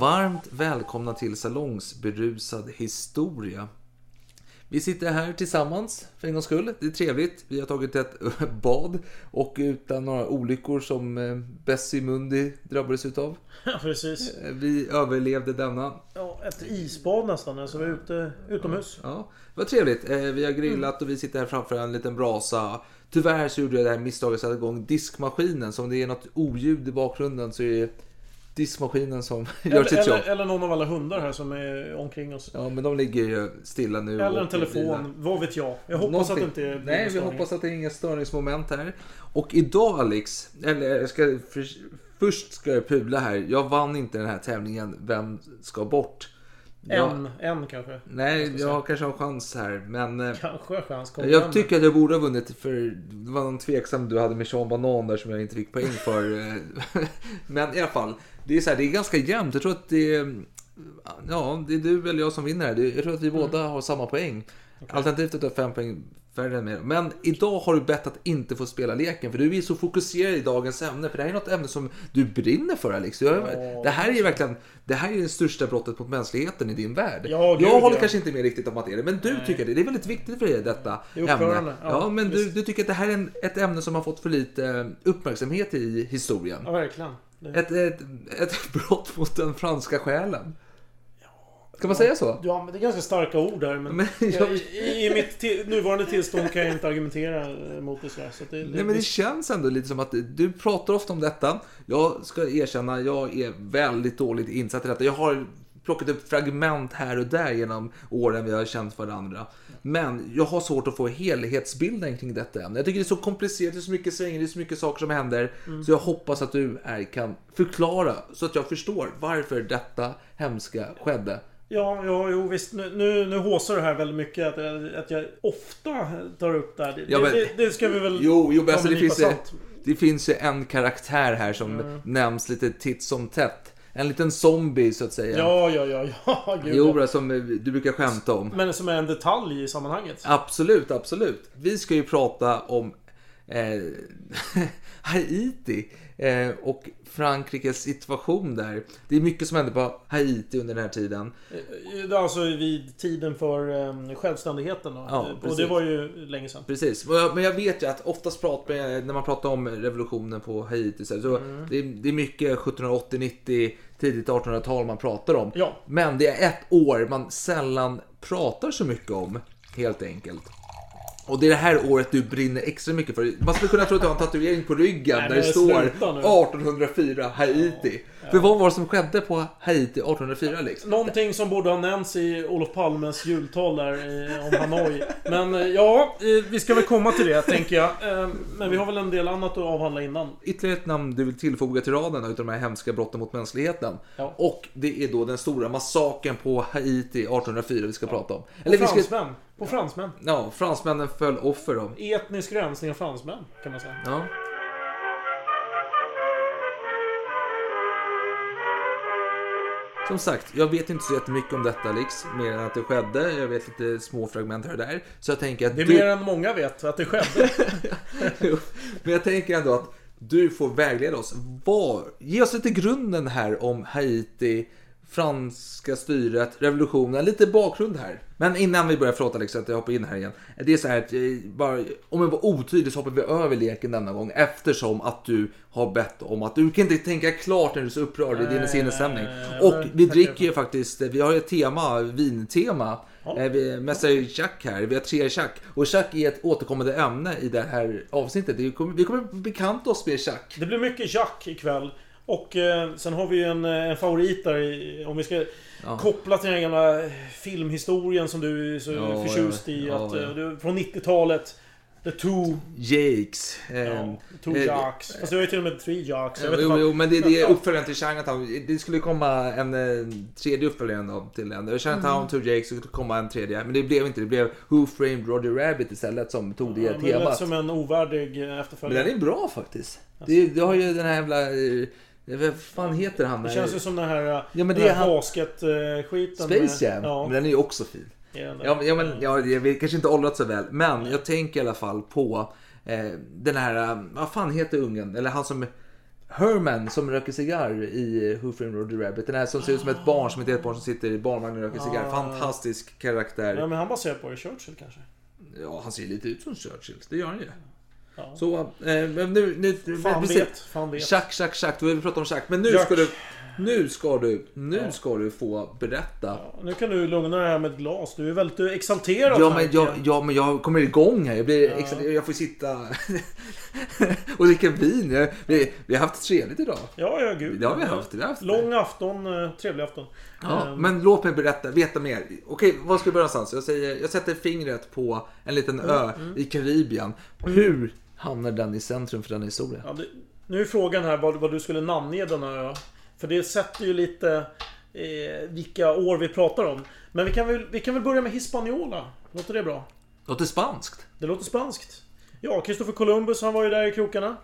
Varmt välkomna till Salongsberusad historia. Vi sitter här tillsammans för en gångs skull. Det är trevligt. Vi har tagit ett bad och utan några olyckor som eh, Bessie Mundi drabbades utav. Ja, precis. Eh, Vi överlevde denna. Ja, ett isbad nästan. Alltså vi är ute utomhus. Ja, det var trevligt. Eh, Vi har grillat och vi sitter här framför en liten brasa. Tyvärr så gjorde jag det här misstaget att sätta igång diskmaskinen. Så om det är något oljud i bakgrunden så är det diskmaskinen som gör sitt Eller, jobb. eller, eller någon av alla hundar här som är omkring oss. Ja, men de ligger ju stilla nu. Eller en telefon. Vad vet jag. Jag hoppas Någonting. att det inte blir Nej, vi störning. hoppas att det är inga störningsmoment här. Och idag Alex, eller jag ska för, först ska jag pula här. Jag vann inte den här tävlingen. Vem ska bort? Jag- En, en kanske. Jag Nej, ska jag kanske har chans här. Men eh, Kanske har chans. Kom jag tycker att jag borde ha vunnit. För det var någon tveksam du hade med Sean Banan där som jag inte fick poäng för. eh. men i alla fall, det är, så här, det är ganska jämnt. Jag tror att det är, ja, det är du eller jag som vinner här. Jag tror att vi Mm. båda har samma poäng. Alternativt att du har fem poäng färre än mig. Men idag har du bett att inte få spela leken. För du är så fokuserad i dagens ämne. För det här är något ämne som du brinner för Alex. Du har, det här är ju verkligen det här är det största brottet mot mänskligheten i din värld. Ja, gud, jag håller ja. kanske inte med riktigt om att det är det. Men du tycker det. Det är väldigt viktigt för dig detta upprörande. ämne. Ja, Ja, men du, du tycker att det här är en, ett ämne som har fått för lite uppmärksamhet i historien. Ja, verkligen. Ett, ett, ett brott mot den franska själen. Kan man säga så? Ja, men det är ganska starka ord där. Men, Men jag- i, i mitt till, nuvarande tillstånd kan jag inte argumentera eh, mot det sådär. Så det, Nej men det känns ändå lite som att du pratar ofta om detta. Jag ska erkänna, jag är väldigt dåligt insatt i detta. Jag har plockat upp fragment här och där genom åren vi har känt varandra. Men jag har svårt att få helhetsbilden kring detta ämne. Jag tycker det är så komplicerat, det är så mycket svänger, det är så mycket saker som händer. Så jag hoppas att du här kan förklara så att jag förstår varför detta hemska skedde. Ja, ja, jo visst. Nu, nu, nu håsar du här väldigt mycket att, jag- att jag ofta tar upp det här. Det, Ja, men- det, det ska vi väl Jo, jo men alltså, det, finns ju, det finns ju en karaktär här som nämns lite titt som tätt. En liten zombie så att säga. Ja, ja, ja, ja. Gud, Jo, som eh, du brukar skämta om. Men som är en detalj i sammanhanget. Absolut, absolut. Vi ska ju prata om eh, Haiti eh, och Frankrikes situation där. Det är mycket som händer på Haiti under den här tiden. Eh, Alltså vid tiden för um, självständigheten. Då. Ja, Eh, och precis. det var ju länge sedan. Precis, Men jag- vet ju att oftast pratar, när man pratar om revolutionen på Haiti så, så Mm. det, är, det är mycket 1780, 90, tidigt 1800-tal man pratar om. Ja. Men det är ett år man sällan pratar så mycket om, helt enkelt. Och det är det här året du brinner extra mycket för. Man skulle kunna tro att du har en tatuering på ryggen Nej, där det står sluta nu. 1804 Haiti. För vad var det som skedde på Haiti 1804 liksom? Någonting som borde ha nämnts i Olof Palmes jultal där om Hanoi. Men eh, ja, eh, vi ska väl komma till det tänker jag. Eh, Men vi har väl en del annat att avhandla innan. Ytterligare ett namn du vill tillfoga till raden utav de här hemska brotten mot mänskligheten. Ja. Och det är då den stora massakern på Haiti 1804 vi ska prata om. Vi ska, fransmän. På fransmän. ja, fransmännen föll offer då. Etnisk rensning av fransmän kan man säga. Ja. Som sagt, jag vet inte så jättemycket om detta Alex, mer än att det skedde. Jag vet lite små fragment här och där. Så jag tänker att Det är du... mer än många vet att det skedde. Men jag tänker ändå att du får vägleda oss. Vad, ge oss lite grunden här om Haiti, franska styret, revolutionen, lite bakgrund här. Men innan vi börjar, förlåt Alex att jag hoppar in här igen. Det är så här att, eh, bara, om jag var otydlig så hoppar vi över leken denna gång eftersom att du har bett om att du kan inte tänka klart när du är så upprörd i din sinnesstämning. Och vi dricker ju faktiskt, vi har ju ett tema, vintema. Eh, vi mästare Jack här. Vi har tre Jack. Och Jack är ett återkommande ämne i det här avsnittet. Kommer- Vi kommer bekanta oss med Jack. Det blir mycket Jack ikväll. Och eh, sen har vi ju en, eh, en favorit där i- om vi ska Ja. koppla till den gamla filmhistorien som du är så Ja, förtjust i. ja, att, eh, du, från 90-talet. The Two... Jakes. Eh, Ja, two eh, Jacks. Fast det var ju till och med Three Jacks. Jag Jo, jo, men det, det är uppföljaren till Chinatown. Det skulle komma en eh, tredje uppföljare till den. Chinatown, Mm. Two Jakes, så skulle komma en tredje. Men det blev inte det. blev Who Framed Roger Rabbit istället som tog det Ja, men det lät temat. som en ovärdig eh, Men efterföljare. den är bra faktiskt. Det, det har ju den här jävla... Vad fan heter han? Det känns ju som den här, Ja, den men det är här han- basket-skiten. Space Jam. Ja, Men den är ju också fin. Ja, ja, men, ja, jag kanske inte åldrats så väl. Men jag tänker i alla fall på eh, den här... eh, Vad fan heter ungen? Eller han som... Herman som röker cigarr i Who Framed Roger Rabbit. Den här som ser ut som ett barn som inte är ett barn som sitter i barnvagnen och röker cigarr. Fantastisk karaktär. Ja, men han baserar på Churchill kanske. Ja, han ser lite ut som Churchill. Det gör han ju. Ja. Så, eh, men nu... nu Fan precis. vet, fan vet. Chack, chack, chack. Vi pratar om chack. Men nu Jack. ska du... Nu ska du, nu ska du få berätta. Ja, nu kan du lugna dig här med ett glas. Du är väldigt exalterad. Ja men, jag, ja, men jag kommer igång här. Jag, blir Ja. extra, jag får sitta och dricka vin. Jag, vi, vi har haft trevligt idag. Ja, ja, gud. Det har vi haft. Vi har haft Lång afton, eh, trevlig afton. Ja, Ehm, men låt mig berätta, veta mer. Okej, var ska vi börja någonstans? Jag, säger, jag sätter fingret på en liten ö Mm, i Karibien. Hur hamnar den i centrum för den historien? Ja, det, nu är frågan här vad, vad du skulle namnge denna ö. För det sätter ju lite eh, vilka år vi pratar om. Men vi kan, väl, vi kan väl börja med Hispaniola. Låter det bra? Låter spanskt. Det låter spanskt. Ja, Christopher Columbus han var ju där i krokarna.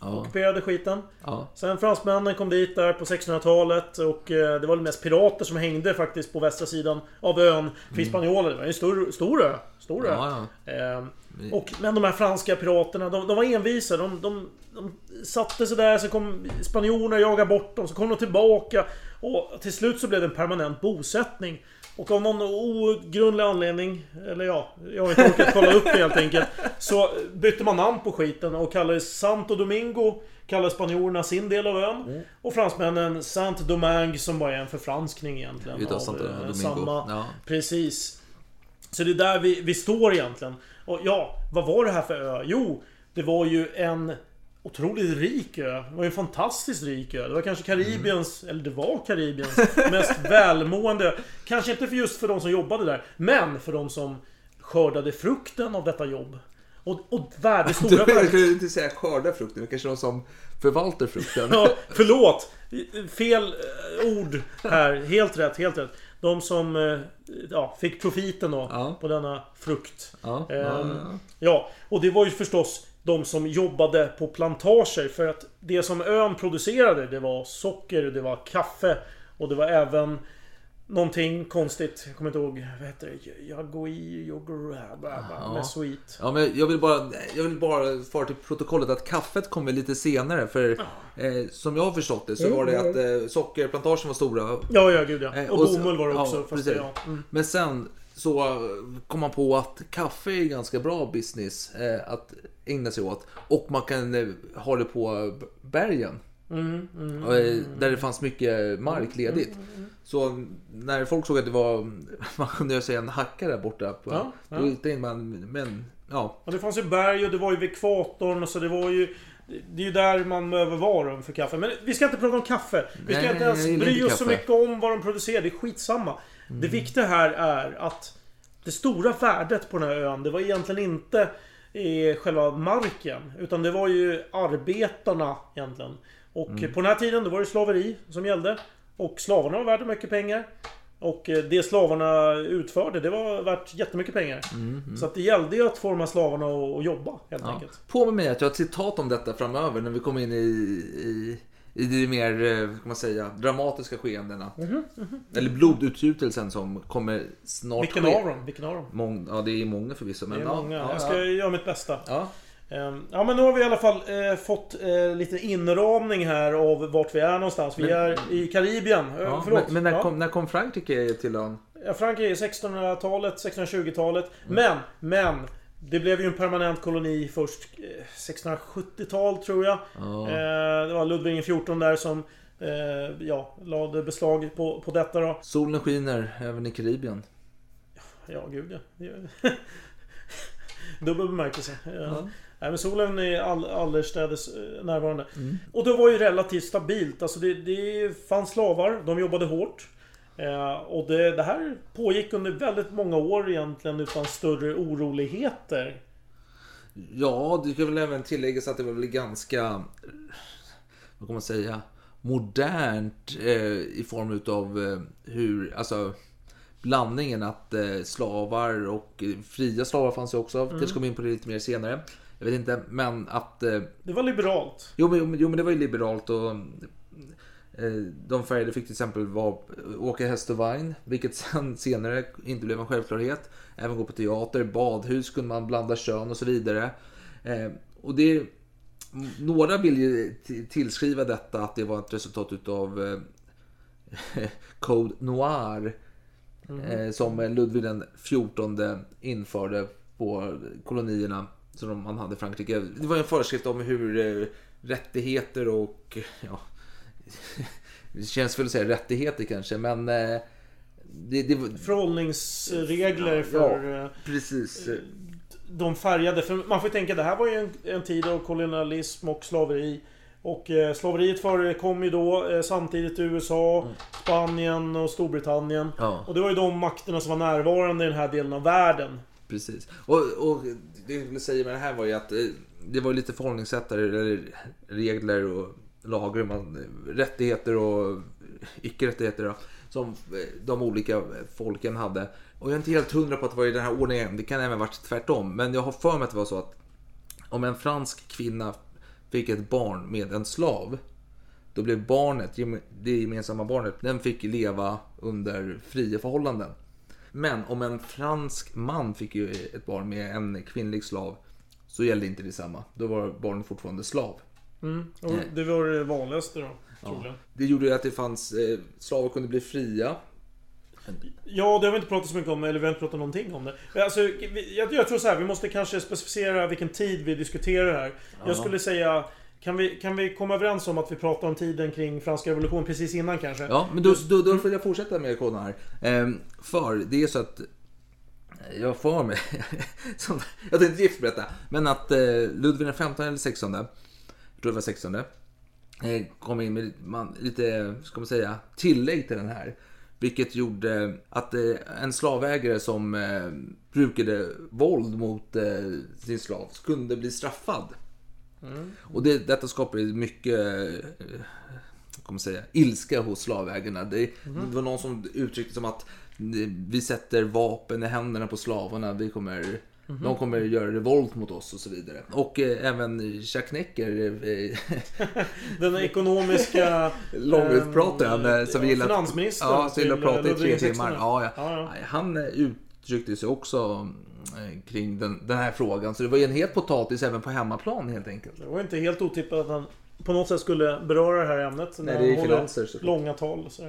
Ja. Ockuperade skiten. Ja. Sen fransmännen kom dit där på 1600-talet och eh, det var väl mest pirater som hängde faktiskt på västra sidan av ön. För Hispaniola, det var ju en stor, stor ö. Stor ö. Mm. Ja, ja. Eh, och, men de här franska piraterna, de, de var envisa. De, de, de satte sig där, så kom spanjorerna och jagade bort dem. Så kom de tillbaka. Och till slut så blev det en permanent bosättning. Och av någon ogrundlig anledning, eller ja, jag har inte orkat kolla upp det helt enkelt. Så bytte man namn på skiten och kallade Santo Domingo Kallade spanjorerna sin del av ön. Mm. Och fransmännen Saint Domingue som bara är en förfranskning egentligen. Utav av, Santo eh, Domingo. Samma, Ja. Precis. Så det är där vi, vi står egentligen. Och ja, vad var det här för ö? Jo, det var ju en otroligt rik ö. Det var ju en fantastiskt rik ö. Det var kanske Karibiens, eller det var Karibiens mest välmående. Kanske inte för just för de som jobbade där, men för de som skördade frukten av detta jobb. Och, och värde, Du stora värde. skulle inte säga skörda frukten, kanske de som förvaltar frukten. Ja, förlåt! Fel eh, ord här. Helt rätt, helt rätt. De som eh, ja, fick profiten då Ja. på denna frukt. Ja, Ehm, ja, och det var ju förstås de som jobbade på plantager för att det som ön producerade det var socker, det var kaffe och det var även Någonting konstigt, jag kommer inte ihåg, vad heter det? Jagoi, yogur, Ja. med sweet. Ja, men jag vill bara, jag vill bara föra till protokollet att kaffet kom väl lite senare. För eh, som jag har förstått det så var det att eh, sockerplantagen var stora. Ja, ja, gud ja. Eh, Och, så- bomull var det också. ja, precis. det, ja. Mm. Men sen så kom man på att kaffe är ganska bra business eh, att ägna sig åt. Och man kan eh, ha det på bergen. Mm, mm, eh, Där det fanns mycket mark ledigt. Så när folk såg att det var, man kunde säga en hacka där borta. På, Ja, Då ja. tänkte man, men ja. Och det fanns ju berg och det var ju vid ekvatorn så det var ju... Det är ju där man behöver vara för kaffe. Men vi ska inte prata om kaffe. Vi ska Nej, inte ens bry oss så mycket om vad de producerar. Det är skitsamma. Det viktiga här är att det stora värdet på den här ön, det var egentligen inte eh, själva marken. Utan det var ju arbetarna egentligen. Och Mm. på den här tiden då var det slaveri som gällde. Och slavarna var värda mycket pengar. Och eh, det slavarna utförde, det var värt jättemycket pengar. Så att det gällde ju att få de här slavarna att, jobba, helt Ja. enkelt. På med mig att jag har ett citat om detta framöver när vi kommer in i, i, i de mer, eh, ska man säga, dramatiska skeendena. Eller blodutgjutelsen som kommer snart Vilken ske. av dem? Vilken av dem? Mång, ja, det är många förvisso. Men Det är ja, många. Ja, jag ska ja. göra mitt bästa. Ja. Ehm, Ja men nu har vi i alla fall eh, fått eh, lite inramning här av vart vi är någonstans. Vi Men- är i Karibien. Eh, Ja, Förlåt. men, men när, ja. kom, när kom Frankrike till ön? Ja, Frankrike är 1600-talet, 1620-talet. Men, men. Det blev ju en permanent koloni först eh, 1670-tal tror jag. Ja. Eh, det var Ludvig XIV där som eh, ja, lade beslag på, på detta då. Solen skiner även i Karibien. ja gud ja. Dubbel bemärkelse. Ja. Nej, men solen är all, allestädes eh, närvarande. Och det var ju relativt stabilt. Alltså det, det fanns slavar, de jobbade hårt. Eh, och det, det här pågick under väldigt många år egentligen utan större oroligheter. Ja, det ska väl även tilläggas att det var väl ganska, vad kan man säga, modernt eh, i form utav eh, hur, alltså blandningen att eh, slavar och eh, fria slavar fanns ju också. Mm. Kanske kommer in på det lite mer senare. Jag vet inte, men att eh, Det var liberalt. Jo men, jo, men det var ju liberalt och de färgade fick till exempel vara, åka häst och vagn, vilket sen senare inte blev en självklarhet. Även gå på teater, badhus kunde man blanda kön och så vidare. Eh, och det, några vill ju tillskriva detta att det var ett resultat utav eh, Code Noir. Eh, som Ludvig den 14 införde på kolonierna som man hade i Frankrike. Det var en föreskrift om hur eh, rättigheter och ja, det känns väl att säga rättigheter kanske, men eh, det, det Förhållningsregler för eh, precis. de färgade. För man får ju tänka, det här var ju en, en tid av kolonialism och slaveri. Och eh, slaveriet förekom ju då eh, samtidigt i USA, Spanien och Storbritannien. Ja. Och det var ju de makterna som var närvarande i den här delen av världen. Precis. Och, och det jag ville säga med det här var ju att eh, det var lite förhållningssätt eller regler och lagar, man, rättigheter och icke-rättigheter som eh, de olika folken hade. Och jag är inte helt hundra på att det var i den här ordningen, det kan även varit tvärtom. Men jag har för mig att det var så att om en fransk kvinna fick ett barn med en slav, då blev barnet, det gemensamma barnet, den fick leva under fria förhållanden. Men om en fransk man fick ju ett barn med en kvinnlig slav så gällde inte detsamma. Då var barnet fortfarande slav. Mm. Och det var det vanligaste då, troligen. Det gjorde ju att det fanns, eh, slavar kunde bli fria. Ja, det har vi inte pratat så mycket om, eller vi har inte pratat någonting om det. Alltså, jag, jag tror så här, vi måste kanske specificera vilken tid vi diskuterar här. Jag skulle säga... Kan vi, kan vi komma överens om att vi pratar om tiden kring franska revolutionen precis innan kanske? Ja, men då, då, då får jag fortsätta med koden här. Ehm, för det är så att jag har för mig, jag tänkte gift berätta, men att eh, Ludvig 15 eller 16, var 16, eh, kom in med man, lite, ska man säga, tillägg till den här. Vilket gjorde att eh, en slavägare som eh, brukade våld mot sin slav kunde bli straffad. Och det, detta skapade mycket kommer man säga, ilska hos slavägarna. Det, det var någon som uttryckte som att vi sätter vapen i händerna på slavarna. Vi kommer, De kommer göra revolt mot oss och så vidare. Och eh, även Chuck Necker, eh, Den ekonomiska... långutprataren ehm, eh, som ja, gillar Finansministern ja, som gillar att prata i eh, tre timmar. Ja, ja. Ja, ja. Han eh, uttryckte sig också eh, kring den, den här frågan. Så det var ju en het potatis även på hemmaplan helt enkelt. Det var inte helt otippat att han på något sätt skulle beröra det här ämnet. när Nej, det är han håller finanser. Långa tal. Så.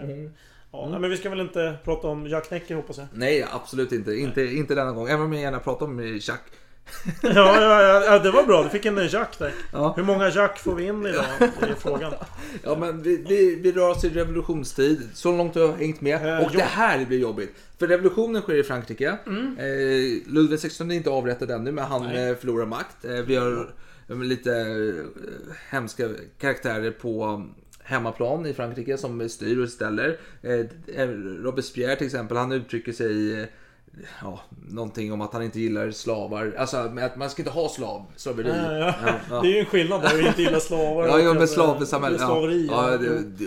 Ja, nej, men vi ska väl inte prata om Jack Necker hoppas jag. Nej, absolut inte. Inte, inte denna gång. Även om jag gärna pratar om eh, Chuck. Ja, ja, ja, det var bra. Du fick en Jack där. Ja. Hur många Jack får vi in idag? Det är frågan. Ja, men vi, vi, vi rör oss i revolutionstid. Så långt har jag hängt med. Eh, och ja. det här blir jobbigt. För revolutionen sker i Frankrike. Mm. Eh, Ludvig XVI är inte avrättad ännu, men han eh, förlorar makt. Eh, vi har eh, lite eh, hemska karaktärer på hemmaplan i Frankrike som styr och ställer. Eh, Robespierre till exempel, han uttrycker sig eh, Ja, någonting om att han inte gillar slavar. Alltså med att man ska inte ha slav, slaveri. Ja, ja. Ja, ja. Det är ju en skillnad där. Vi inte gillar slavar. Ja, och ja men att, slavsamhälle. eh, Slaveri. Ja,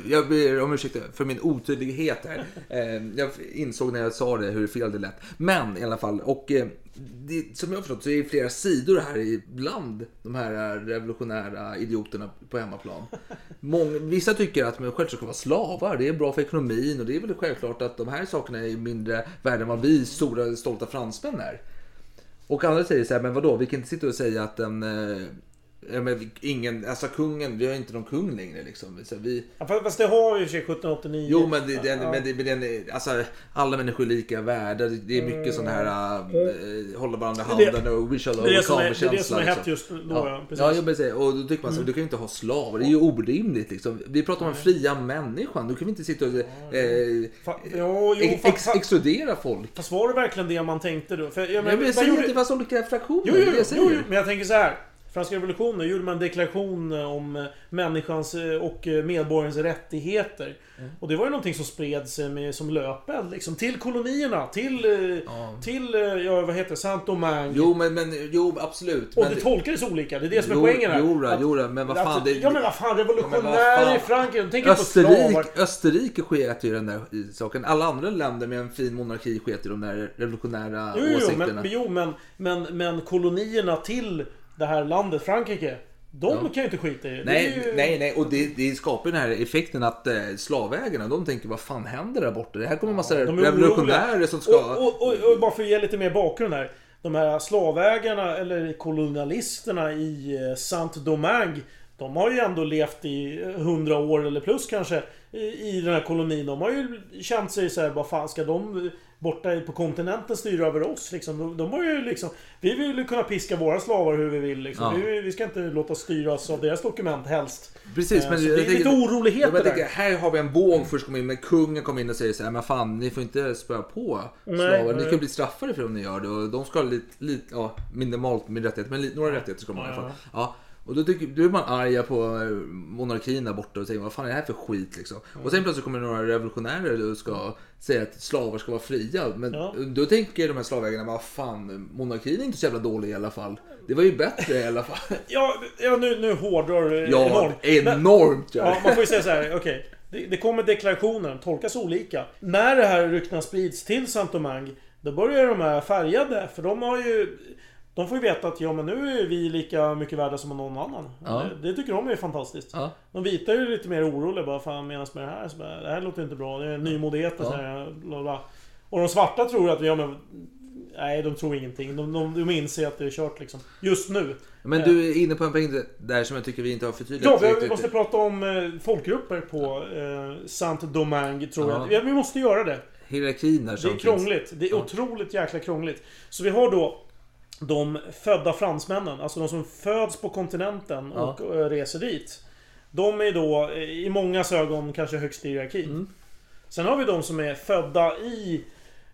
jag ber om ursäkt för min otydlighet här. Eh, jag insåg när jag sa det hur fel det lät. Men i alla fall, och eh, det, som jag har förstått så är det flera sidor här ibland de här revolutionära idioterna på hemmaplan. Många, vissa tycker att man självklart ska vara slavar, det är bra för ekonomin och det är väl självklart att de här sakerna är mindre värda än vad vi stora stolta fransmän är. Och andra säger så här, men vadå, vi kan inte sitta och säga att en, eh, Ja, men vi- ingen, alltså kungen, vi har inte någon kung längre liksom. Så vi, Ja, fast det har ju i och för sig 1789. jo men, det, den, Ja. men, det, men den, alltså, alla människor är lika värda. Det- är mycket sån här äh, hålla varandra i handen och we shall det är det som är- overcome det är det som är känsla, hett just då, ja, Ja, precis. ja säga, och då tycker man så, du kan ju inte ha slavar. Det är ju orimligt liksom. Vi pratar om den fria människan. Då kan vi inte sitta och eh, Fa- jo, jo, ex, exkludera folk. Fast var det verkligen det man tänkte då? För, jag, Ja, menar, men jag säger gjorde- att det fanns olika fraktioner. Jo, jo, jo, jo, men jag tänker så här. Franska revolutionen gjorde man en deklaration om eh, människans eh, och eh, medborgarens rättigheter. Mm. Och det var ju någonting som spreds eh, med, som löpeld liksom. Till kolonierna, till... eh, Till, eh, ja vad heter det, Saint-Domingue. Jo, men, men jo, absolut. Och men det tolkades olika, det är det som är Jo, poängen här. jo Att- jo men vad fan, att- det- ja men vad fan, Ja, vad i. Frankrike, de tänker på slavar. Österrike, Österrike sket ju den där i saken. Alla andra länder med en fin monarki sket i de där revolutionära Jo, jo, åsikterna. men, men, jo men, men, men kolonierna till det här landet Frankrike, de Ja. kan ju inte skita i det. Nej, ju- nej, nej, och det, det skapar ju den här effekten att eh, slavägarna de tänker vad fan händer där borta? Det här kommer en massa är revolutionärer som ska... Och, och, och, och bara för att ge lite mer bakgrund här. De här slavägarna, eller kolonialisterna i eh, Saint-Domingue. De har ju ändå levt i eh, hundra år eller plus kanske i i den här kolonin. De har ju känt sig så här, vad fan ska de borta på kontinenten styra över oss liksom? De, de har ju liksom... Vi vill ju kunna piska våra slavar hur vi vill liksom. Ja. Vi, vi ska inte låta oss styras av deras dokument helst. Precis, Eh, men det är tänker- lite oroligheter Ja, jag där. tänker, här har vi en våg först kommer in, men kungen kommer in och säger så här, men fan ni får inte spöa på slavar. Ni kan bli straffade för om ni gör det och de ska ha lite, lite ja, minimalt med rättigheter, men lite, några rättigheter ska man ha i alla fall. Ja. Och då, tycker, då är man arga på eh, monarkin där borta och säger vad fan är det här för skit liksom. Och sen plötsligt kommer några revolutionärer och ska säga att slavar ska vara fria. Men Ja. då tänker de här slavägarna, vad fan monarkin är inte så jävla dålig i alla fall. Det var ju bättre i alla fall. Ja, ja nu, nu hårdrar du Ja, enormt. Men- enormt gör Ja, det. man får ju säga så här, okej. Det, det kommer deklarationer, de tolkas olika. När det här ryktena sprids till Saint-Domingue, då börjar de här färgade, för de har ju... De får ju veta att ja men nu är vi lika mycket värda som någon annan. Ja. Det, det tycker de är fantastiskt. Ja. De vita är ju lite mer oroliga bara, fan menas med det här? Så bara, det här låter inte bra, det är nymodighet och Ja. här, bla, bla. Och de svarta tror att, ja men... Nej, de tror ingenting. De, de, de inser att det är kört liksom. Just nu. Men du är inne på en poäng där som jag tycker vi inte har förtydligat. Ja, vi, måste prata om eh, folkgrupper på eh, Saint-Domingue, tror Ja. jag. Ja, vi måste göra det. Hierarkin där Det är finns. krångligt. Det är otroligt jäkla krångligt. Så vi har då de födda fransmännen, alltså de som föds på kontinenten Ja. och eh, reser dit. De är då eh, i många ögon kanske högst i hierarkin. Mm. Sen har vi de som är födda i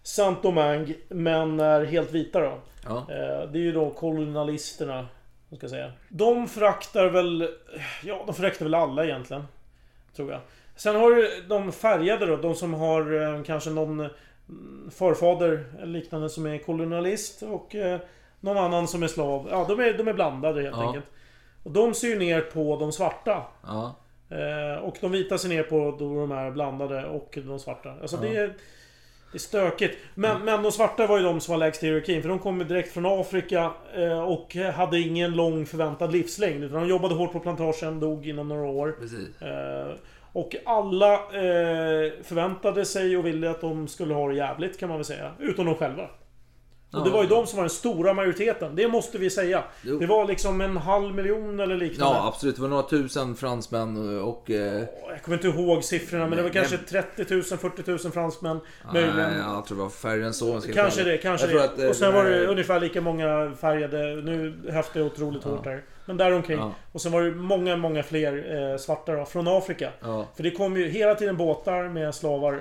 Saint-Domingue men är helt vita då. Ja. Eh, Det är ju då kolonialisterna. Ska säga. De föraktar väl... Ja, de föraktar väl alla egentligen. Tror jag. Sen har du de färgade då. De som har kanske någon mm, förfader eller liknande som är kolonialist och någon annan som är slav. Ja, de är, de är blandade helt Ja. enkelt. Och de ser ju ner på de svarta. Ja. Eh, och de vita ser ner på de är blandade och de svarta. Alltså det är... Det är stökigt. Men, men de svarta var ju de som var lägst i hierarkin. För de kom direkt från Afrika eh, och hade ingen lång förväntad livslängd. Utan de jobbade hårt på plantagen, dog inom några år. Eh, och alla eh, förväntade sig och ville att de skulle ha det jävligt kan man väl säga. Utom de själva. Och det Ja. var ju de som var den stora majoriteten. Det måste vi säga. Jo. Det var liksom en halv miljon eller liknande. Ja, absolut. Det var några tusen fransmän och... Eh, Jag kommer inte ihåg siffrorna men det var kanske 30 000, 40 000 fransmän. Möjligen. nej, jag tror det var färre än så. Kanske det, kanske det. Att, eh, och sen var här- det ungefär lika många färgade. Nu höftar jag otroligt hårt där. Men däromkring. Ja. Och sen var det många, många fler eh, svarta då, från Afrika. Ja. För det kom ju hela tiden båtar med slavar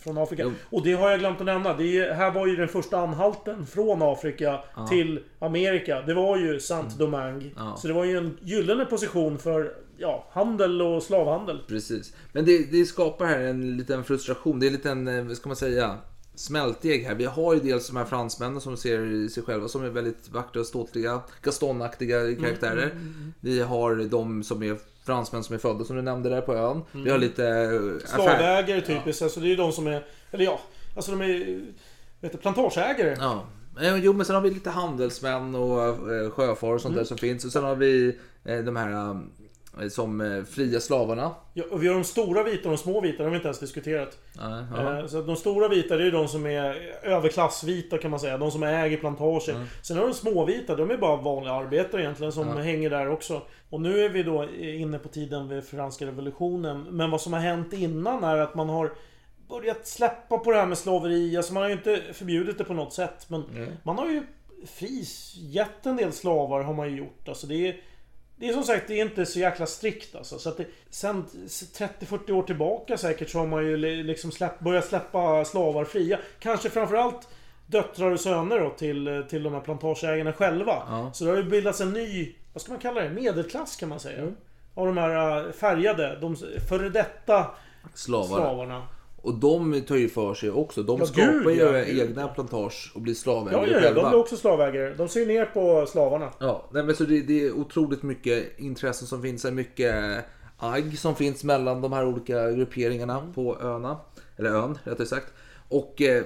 från Afrika. Jo. Och det har jag glömt att nämna. Det är, här var ju den första anhalten från Afrika till Amerika. Det var ju Saint-Domingue. Ja. Så det var ju en gyllene position för ja, handel och slavhandel. Precis. Men det, det skapar här en liten frustration. Det är en liten, eh, vad ska man säga, smältdeg här. Vi har ju dels de här fransmännen som ser sig själva som är väldigt vackra och ståtliga, Gastonaktiga Mm, karaktärer. Vi har de som är fransmän som är födda som du nämnde där på ön. Vi har lite eh. Slavägare typiskt. Alltså det är ju de som är... Eller ja, alltså de är... Vet du, plantageägare. Ja. Eh, Jo, men sen har vi lite handelsmän och eh, sjöfar och sånt Mm. där som finns. Och sen har vi de här som eh, fria slavarna. Ja, och vi har de stora vita och de små vita, det har vi inte ens diskuterat. Ja. Eh, Så de stora vita, det är de som är överklassvita kan man säga. De som äger plantager. Sen har de småvita, de är bara vanliga arbetare egentligen som hänger där också. Och nu är vi då inne på tiden vid franska revolutionen. Men vad som har hänt innan är att man har börjat släppa på det här med slaveri. Alltså man har ju inte förbjudit det på något sätt. Men man har ju frigett en del slavar har man ju gjort. Alltså det är... Det är som sagt, det är inte så jäkla strikt alltså. Så att det, sen 30-40 år tillbaka säkert så har man ju li- liksom släpp, börjat släppa slavar fria. Kanske framförallt döttrar och söner då till, till de här plantageägarna själva. Ja. Så det har ju bildats en ny, vad ska man kalla det? Medelklass kan man säga. Av de här äh, färgade, de före detta Slavar. slavarna. Och de tar ju för sig också. De Ja, skapar ju ja. egna plantage och blir Ja, slavägare ja, ja, själva. de är också slavägare. De ser ner på slavarna. Ja, nej, men så det, det är otroligt mycket intressen som finns. här, Mycket agg som finns mellan de här olika grupperingarna på öarna. Eller ön, rättare sagt. Och eh,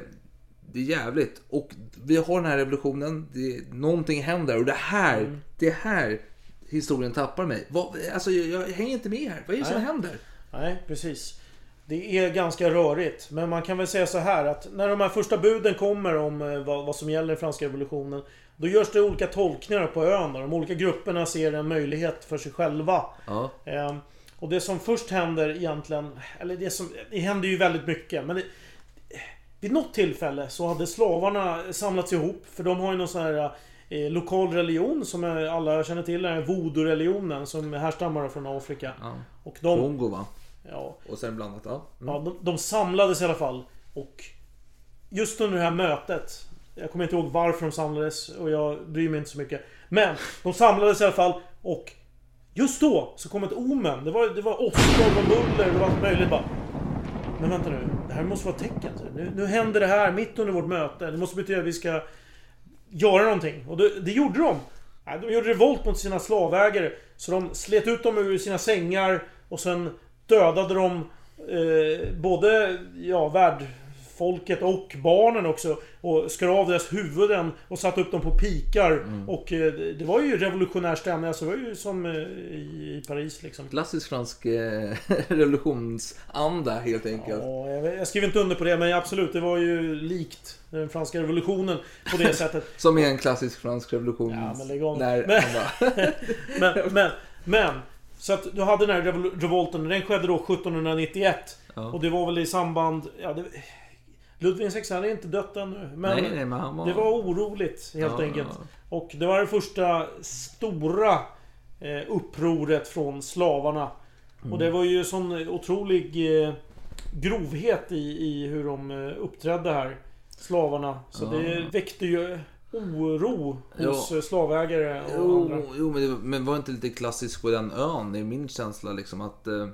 det är jävligt. Och vi har den här revolutionen. Det, någonting händer. Och det här, Mm. det här historien tappar mig. Vad, alltså, jag, jag hänger inte med här. Vad är det som Nej. händer? Nej, precis. Det är ganska rörigt. Men man kan väl säga så här att när de här första buden kommer om eh, vad, vad som gäller i franska revolutionen. Då görs det olika tolkningar på ön. och De olika grupperna ser en möjlighet för sig själva. Ja. Ehm, och det som först händer egentligen... Eller det som... Det händer ju väldigt mycket. Men det, vid något tillfälle så hade slavarna samlats ihop. För de har ju någon sån här eh, lokal religion som eh, alla känner till. Den här voodoo-religionen som härstammar från Afrika. Ja. Och de... Kongo va? Ja, Och sen blandat. Ja. Mm. Ja, de, de samlades i alla fall. Och just under det här mötet. Jag kommer inte ihåg varför de samlades och jag bryr mig inte så mycket. Men de samlades i alla fall och just då så kom ett omen. Det var, det var åskor och muller och allt möjligt bara. Men vänta nu, det här måste vara tecken. Nu, nu händer det här mitt under vårt möte. Det måste betyda att vi ska göra någonting. Och det, det gjorde de. De gjorde revolt mot sina slavägare. Så de slet ut dem ur sina sängar och sen dödade de eh, både ja, värdfolket och barnen också. Och skar av deras huvuden och satte upp dem på pikar. Och eh, det var ju revolutionär stämning. Alltså, det var ju som eh, i, i Paris liksom. Klassisk fransk eh, revolutionsanda helt enkelt. Ja, jag, jag skriver inte under på det, men absolut, det var ju likt den franska revolutionen på det sättet. Som är en klassisk fransk revolution. Ja, men lägg av. När Men-. Men, men, men. Så att du hade den här revol- revolten, den skedde då 1791. Ja. Och det var väl i samband... Ja, det, Ludvig XVI är inte dött ännu. Men Nej, nej, men var... det var oroligt helt Ja, enkelt. ja. Och det var det första stora eh, upproret från slavarna. Mm. Och det var ju sån otrolig eh, grovhet i, i hur de eh, uppträdde här. Slavarna. Så det väckte ju oro hos Ja. eh, slavägare och Jo, andra. jo men, det, var- men var inte lite klassiskt på den ön? Det är min känsla liksom att eh,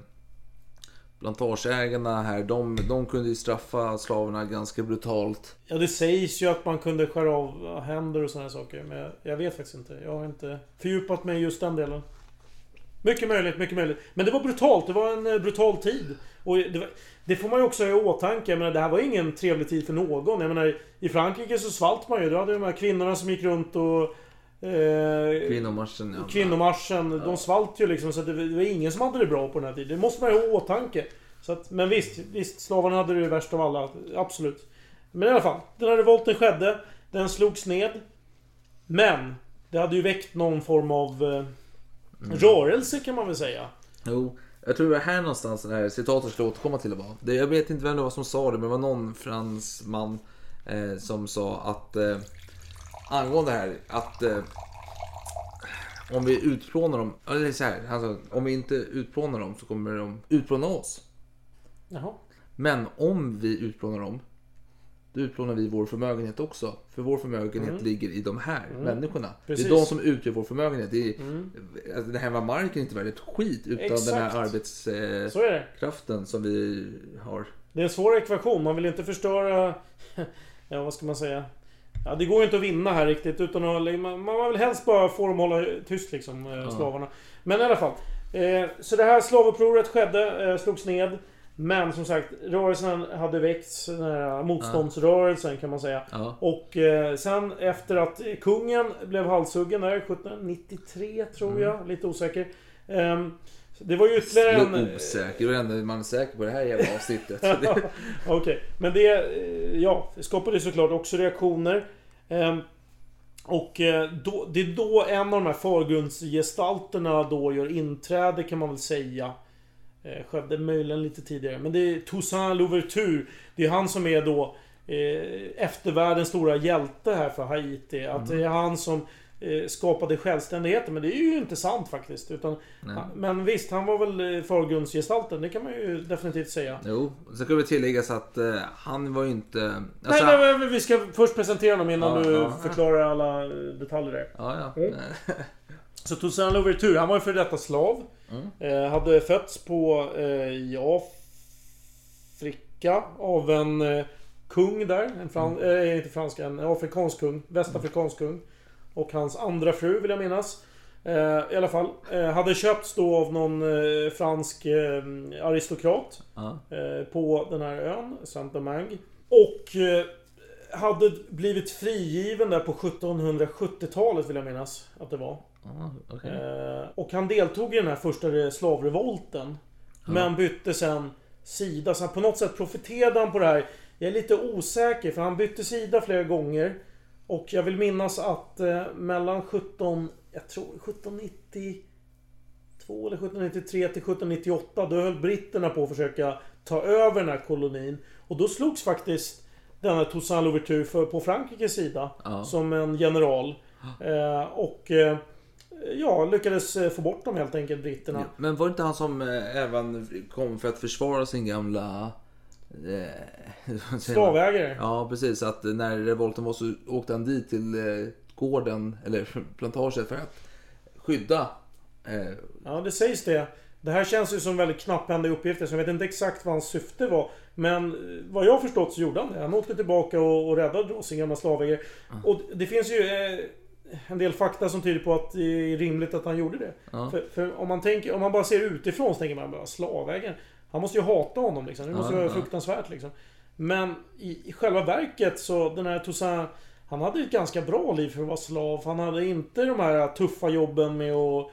plantageägarna här, de, de kunde ju straffa slavarna ganska brutalt. Ja, det sägs ju att man kunde skära av händer och sådana saker. Men jag, jag vet faktiskt inte. Jag har inte fördjupat mig i just den delen. Mycket möjligt, mycket möjligt. Men det var brutalt. Det var en eh, brutal tid. Och det, var, det får man ju också ha i åtanke. Jag menar, det här var ingen trevlig tid för någon. Jag menar, i Frankrike så svalt man ju. Du hade de här kvinnorna som gick runt och... Eh, Kvinnomarschen, ja. Kvinnomarschen, de svalt ju liksom så det var det var ingen som hade det bra på den här tiden. Det måste man ju ha i åtanke. Så att, men visst, visst, slavarna hade det värst av alla. Absolut. Men i alla fall, den här revolten skedde. Den slogs ned. Men, det hade ju väckt någon form av eh, rörelse kan man väl säga. Jo, jag tror det var här någonstans det här citatet skulle återkomma till det var. Det, jag vet inte vem det var som sa det, men det var någon fransman eh, som sa att eh, angående det här att eh, om vi utplånar dem, eller så här, sa, om vi inte utplånar dem så kommer de utplåna oss. Jaha. Men om vi utplånar dem, då utplånar vi vår förmögenhet också. För vår förmögenhet ligger i de här människorna. Mm. Precis. Det är de som utgör vår förmögenhet. Det är, alltså, den här var marken inte värd ett skit utan den Exakt. här arbetskraften det. som vi har. Det är en svår ekvation. Man vill inte förstöra... Ja, vad ska man säga? Ja, det går ju inte att vinna här riktigt utan att... Man, man vill helst bara få dem hålla tyst liksom, eh, slavarna. Men i alla fall. Eh, så det här slavupproret skedde, eh, slogs ned. Men som sagt, rörelsen hade väckts. Den här motståndsrörelsen kan man säga. Ja. Och eh, sen efter att kungen blev halshuggen där 1793 tror jag, lite osäker. ehm, Det var ju ytterligare en... Är osäker. Hur är man säker på det här jävla avsnittet? Det- Okej, men det eh, ja, det skapade såklart också reaktioner. Ehm, Och eh, då, det är då en av de här förgrundsgestalterna då gör inträde kan man väl säga. Eh, Skedde möjligen lite tidigare. Men det är Toussaint Louverture. Det är han som är då eh, eftervärldens stora hjälte här för Haiti. Att det är han som eh, skapade självständigheten. Men det är ju inte sant faktiskt. Utan, men visst, han var väl eh, förgrundsgestalten. Det kan man ju definitivt säga. Jo, sen ska vi tilläggas att eh, han var ju inte... Nej, Alltså, nej, men vi ska först presentera honom innan Ja, du ja. förklarar alla eh, detaljer där. Ja, ja. Mm. Så Toussaint Louverture, han var ju för detta slav. Eh, hade fötts på eh, i Afrika av en eh, kung där. En fran- eh, inte fransk, en afrikansk kung. Västafrikansk kung. Och hans andra fru vill jag minnas. Eh, I alla fall. Eh, hade köpts då av någon fransk aristokrat. Eh, på den här ön, Saint-Domingue. Och hade blivit frigiven där på 1770-talet vill jag minnas att det var. Okej. Eh, och han deltog i den här första slavrevolten. Men bytte sen sida. Så han på något sätt profiterade han på det här. Jag är lite osäker för han bytte sida flera gånger. Och jag vill minnas att eh, mellan 17... Jag tror 1792 eller 1793 till 1798 då höll britterna på att försöka ta över den här kolonin. Och då slogs faktiskt denna Toussaint Louverture för, på Frankrikes sida. Ja. Som en general. Eh, och eh, ja, lyckades eh, få bort dem helt enkelt, britterna. Men var det inte han som eh, även kom för att försvara sin gamla... Eh? Slavägare. Ja, precis. Att när revolten var så åkte han dit till eh, gården, eller plantaget, för att skydda... Eh, Ja, det sägs det. Det här känns ju som väldigt knapphändiga uppgifter, så jag vet inte exakt vad hans syfte var. Men vad jag förstått så gjorde han det. Han åkte tillbaka och, och räddade då sin gamla slavägare. Och det finns ju eh, en del fakta som tyder på att det är rimligt att han gjorde det. Ja. För, för om, man tänker, om man bara ser utifrån så tänker man bara slavägaren. Han måste ju hata honom liksom. Det måste Ja, vara fruktansvärt liksom. Men i, i själva verket så den här Toussaint Han hade ett ganska bra liv för att vara slav. Han hade inte de här tuffa jobben med att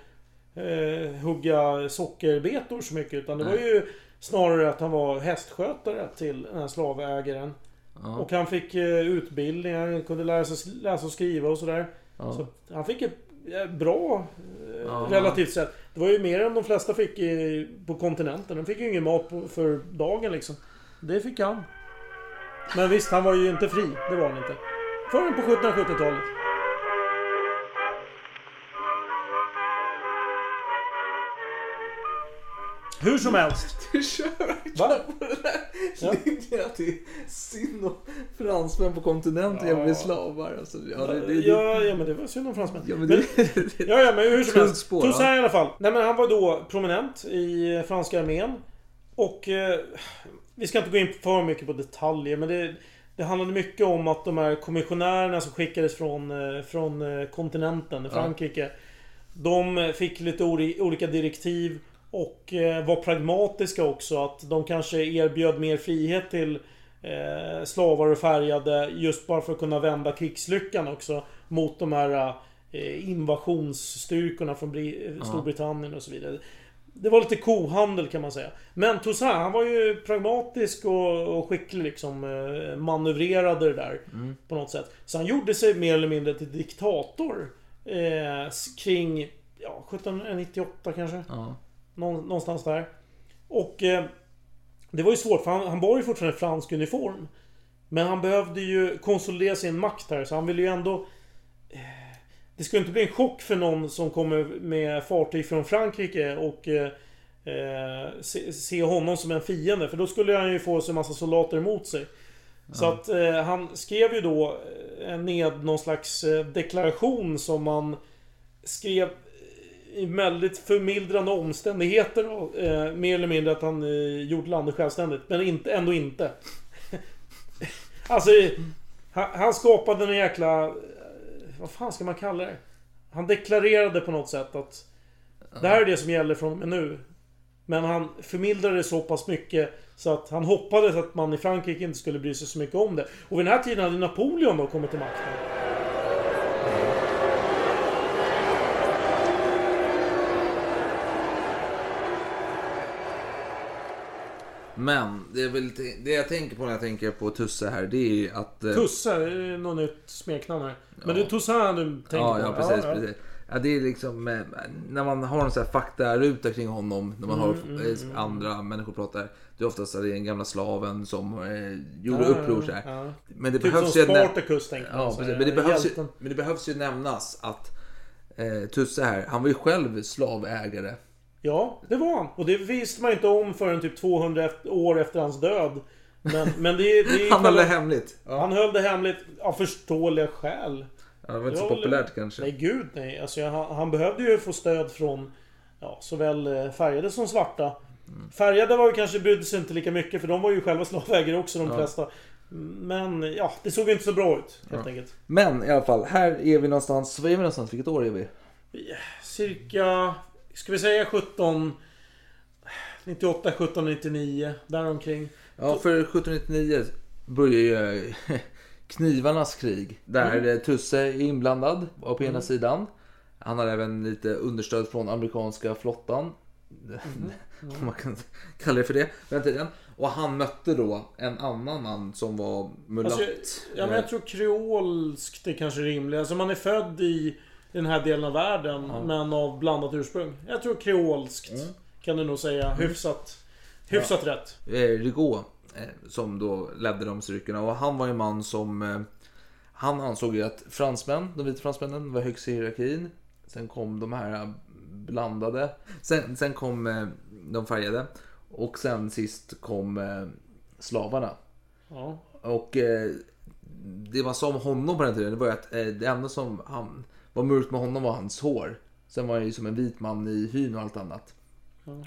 eh, hugga sockerbetor så mycket. Utan det var ju snarare att han var hästskötare till den här slavägaren. Ja. Och han fick eh, utbildning, han kunde lära sig läsa och skriva och sådär. Ja. Så han fick ett eh, bra eh, Ja. relativt sett. Det var ju mer än de flesta fick i, på kontinenten. De fick ju ingen mat på, för dagen liksom. Det fick han. Men visst, han var ju inte fri. Det var han inte. Förrän på 1770-talet. Hur som helst. Du kör verkligen Va? på den där Ja. linjen att det är synd om fransmän på kontinenten Ja. ja. blir slavar. Alltså, ja, det, det, Ja, ja, men det var synd om fransmän. ja, men Men- det, det, Ja, ja, men hur som helst. spår, Toussaint ja. i alla fall. Nej, men han var då prominent i franska armén. Och... Eh, vi ska inte gå in för mycket på detaljer, men det... Det handlade mycket om att de här kommissionärerna som skickades från, eh, från eh, kontinenten, Frankrike. De eh, fick lite olika direktiv och eh, var pragmatiska också. Att de kanske erbjöd mer frihet till eh, slavar och färgade just bara för att kunna vända krigslyckan också mot de här eh, invasionsstyrkorna från Bri- Storbritannien och så vidare. Det var lite kohandel kan man säga. Men Toussaint, han var ju pragmatisk och, och skicklig liksom. Manövrerade det där. På något sätt. Så han gjorde sig mer eller mindre till diktator. Eh, kring, ja, 1798 kanske. ja. Nå, någonstans där. Och eh, det var ju svårt för han, han bar ju fortfarande fransk uniform. Men han behövde ju konsolidera sin makt här så han ville ju ändå... Eh, det skulle inte bli en chock för någon som kommer med fartyg från Frankrike och eh, eh, se, se honom som en fiende. För då skulle han ju få sig en massa soldater emot sig. Så att eh, han skrev ju då eh, ned någon slags eh, deklaration som man skrev väldigt förmildrande omständigheter. och, Eh, mer eller mindre att han eh, gjort landet självständigt. Men inte, ändå inte. alltså, han, han skapade en jäkla... eh, Vad fan ska man kalla det? Han deklarerade på något sätt att det här är det som gäller från och med nu. Men han förmildrade det så pass mycket så att han hoppades att man i Frankrike inte skulle bry sig så mycket om det. Och vid den här tiden hade Napoleon då kommit till makten. Men det, är väl, det jag tänker på när jag tänker på Tusse här, det är att... eh, Tusse, det är något nytt smeknamn här. Men det är Toussaint du tänker Ja, på? ja precis. precis. Ja, det är liksom eh, när man har en sån här faktaruta kring honom, när man Mm, hör eh, andra människor prata. Det är oftast den gamla slaven som eh, gjorde Ja, ja, uppror så här. ja. Men det Typ behövs som ju... Spartacus, tänker man ja, precis. Men det, behövs ju, men det behövs ju nämnas att eh, Tusse här, han var ju själv slavägare. Ja, det var han. Och det visste man inte om förrän typ 200 eft- år efter hans död. Men, men det, det Han höll det hemligt. Ja. Han höll det hemligt av förståeliga skäl. Ja, det var inte så populärt kanske. Nej, gud nej. Alltså, jag, han, han behövde ju få stöd från ja, såväl eh, färgade som svarta. Mm. Färgade var ju kanske brydde sig inte lika mycket för de var ju själva slavägare också de Ja. flesta. Men ja, det såg inte så bra ut helt enkelt. Men i alla fall, här är vi någonstans. Var är vi någonstans? Vilket år är vi? Cirka, ska vi säga 17... 98, 17, 99. Däromkring. Ja, för 1799 börjar ju knivarnas krig. Där Mm. Tusse är inblandad på ena Mm. sidan. Han har även lite understöd från amerikanska flottan. Mm. Om man kan kalla det för det. den tiden. Och han mötte då en annan man som var mulatt. Alltså, ja, men jag tror kreolskt är kanske rimligt. Alltså man är född i den här delen av världen men av blandat ursprung. Jag tror kreolskt kan du nog säga. Hyfsat, hyfsat rätt. eh, Rigaud eh, som då ledde de styrkorna. Och han var en man som... Eh, han ansåg ju att fransmän, de vita fransmännen, var högst i hierarkin. Sen kom de här blandade. Sen, sen kom de färgade. Och sen sist kom slavarna. Ja. Och det man sa om honom på den tiden, det var ju att det enda som han var mörkt med honom var hans hår. Sen var han ju som en vit man i hyn och allt annat.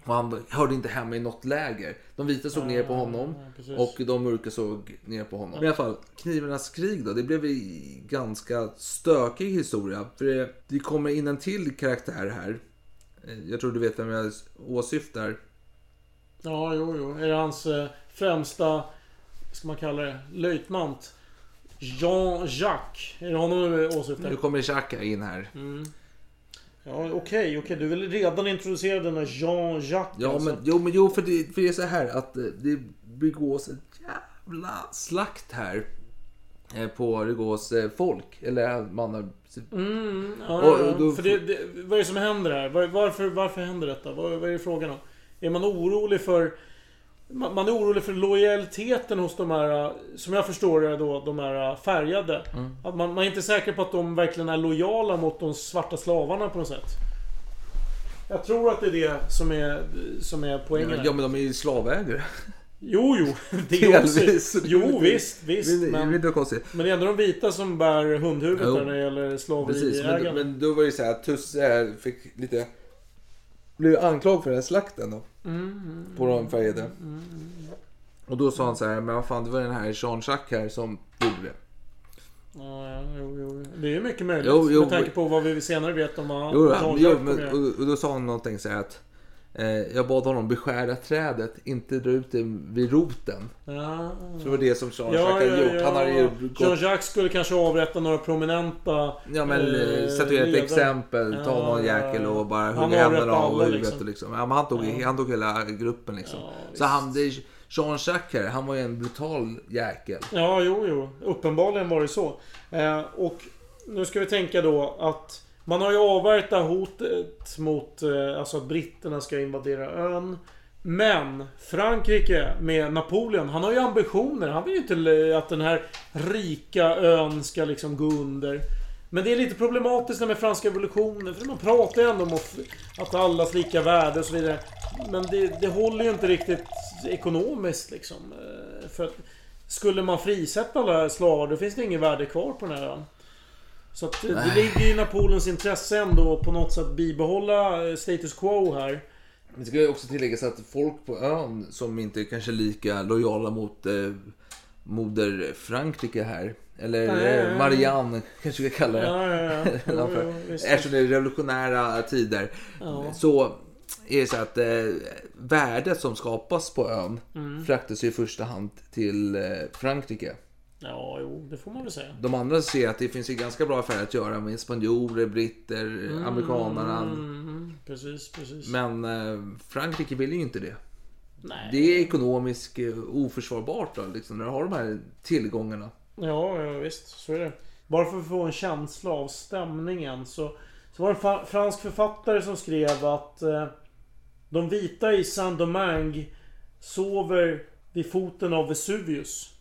Och han hörde inte hemma i något läger. De vita såg ner på honom precis. och de mörka såg ner på honom. I alla fall, knivarnas krig då. Det blev en ganska stökig historia. För det, det kommer in en till karaktär här. Eh, Jag tror du vet vem jag åsyftar. Ja, jo, jo. Är det hans eh, främsta, ska man kalla det, löjtnant? Jean-Jacques. Är det honom du åsyftar? Nu kommer Jacques in här. Ja, okej, okej. Du vill redan introducera denna Jean-Jacques Ja, alltså. men, jo, men jo, för det, för det är så här att eh, det begås ett jävla slakt här. eh, På Rigos eh, folk. Eller man har... Mm, ja, Och- och då- För det, det, vad är det som händer här? Var, varför, varför händer detta? Vad, vad är det frågan om? Är man orolig för... Man, man är orolig för lojaliteten hos de här, som jag förstår det då, de här färgade. Mm. Att man, man är inte säker på att de verkligen är lojala mot de svarta slavarna på något sätt. Jag tror att det är det som är, som är poängen här. Ja, men de är ju slavägare. Jo, jo. Det är också, Delvis. jo, visst, visst. Det är Men, konstigt. men det är ändå de vita som bär hundhuvudet Jo. när det gäller Precis, men, slaveriägande. men då var det ju så här här fick lite... Blev anklagad för den här slakten då. Mm, På de färgade. Och då sa han så här, men vad fan det var den här Jean-Jacques här som gjorde det. Ja, jo, jo. Det är ju mycket möjligt. Jo, jo, med tanke på vad vi senare vet om vad Jo, Jean jo Jacques men, och, och då sa han någonting så här att jag bad honom beskära trädet, inte dra ut det vid roten. Ja, Så det var det som Jean-Jacques ja, hade ja, gjort. Han hade ju gått, Jean-Jacques skulle kanske avrätta några prominenta ja men eh, eh, statuera ett exempel, ta någon jäkel och bara hugga händerna av huvudet. liksom. Liksom. ja, men han, tog, han tog hela gruppen liksom. Så han, Jean-Jacques han var ju en brutal jäkel. Ja, jo, jo. Uppenbarligen var det så. Eh, och nu ska vi tänka då att man har ju avvärjt det här hotet mot eh, alltså att britterna ska invadera ön. Men Frankrike med Napoleon, han har ju ambitioner. Han vill ju inte att den här rika ön ska liksom gå under. Men det är lite problematiskt med franska revolutionen. För man pratar ju ändå om att- allas lika värde och så vidare. Men det, det håller ju inte riktigt ekonomiskt liksom. Eh, för att skulle man frisätta alla slavar, då finns det ingen värde kvar på den här ön. Så att det, det ligger ju i Napoleons intresse ändå på något sätt bibehålla eh, status quo här. Det ska ju också tilläggas att folk på ön som inte är kanske lika lojala mot eh, moder Frankrike här. Eller Nej. eh, Marianne kanske vi ska kalla det. Ja, ja, ja. Jo. Eftersom det är revolutionära tider. Ja. Så är det så att eh, värdet som skapas på ön Mm. fraktas i första hand till eh, Frankrike. Ja, jo, det får man väl säga. De andra ser att det finns ju ganska bra affärer att göra med spanjorer, britter, amerikanerna. Mm, precis, precis. Men eh, Frankrike vill ju inte det. Nej. Det är ekonomiskt eh, oförsvarbart då, liksom, när du har de här tillgångarna. Ja, ja visst. Så är det. Bara för att få en känsla av stämningen så, så var det en fransk författare som skrev att eh, de vita i Saint-Domingue sover vid foten av Vesuvius.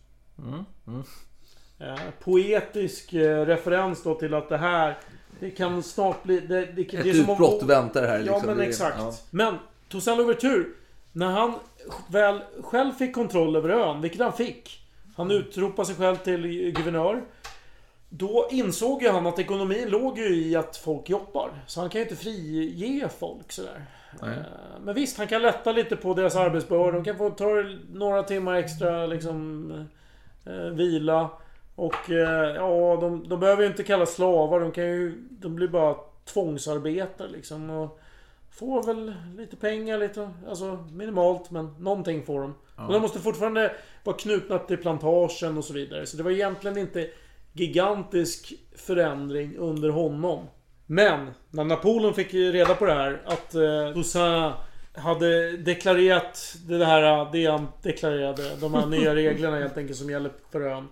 Eh, poetisk eh, referens då till att det här det kan snart bli... Det, det, det Ett är som om- utbrott väntar här. Liksom. Ja men Det exakt. ja. Men Toussaint Louverture När han väl själv fick kontroll över ön, vilket han fick. Han utropade sig själv till guvernör. Då insåg ju han att ekonomin låg ju i att folk jobbar. Så han kan ju inte frige folk sådär. Nej. Eh, Men visst, han kan lätta lite på deras arbetsbörda. De kan få ta några timmar extra liksom vila. Och eh, ja, de, de behöver ju inte kallas slavar. De kan ju... De blir bara tvångsarbetare liksom. Och får väl lite pengar, lite... Alltså minimalt, men någonting får de. Och de måste fortfarande vara knutna till plantagen och så vidare. Så det var egentligen inte gigantisk förändring under honom. Men när Napoleon fick reda på det här att eh, Toussaint hade deklarerat det här, det han deklarerade. De här nya reglerna helt enkelt som gäller för ön.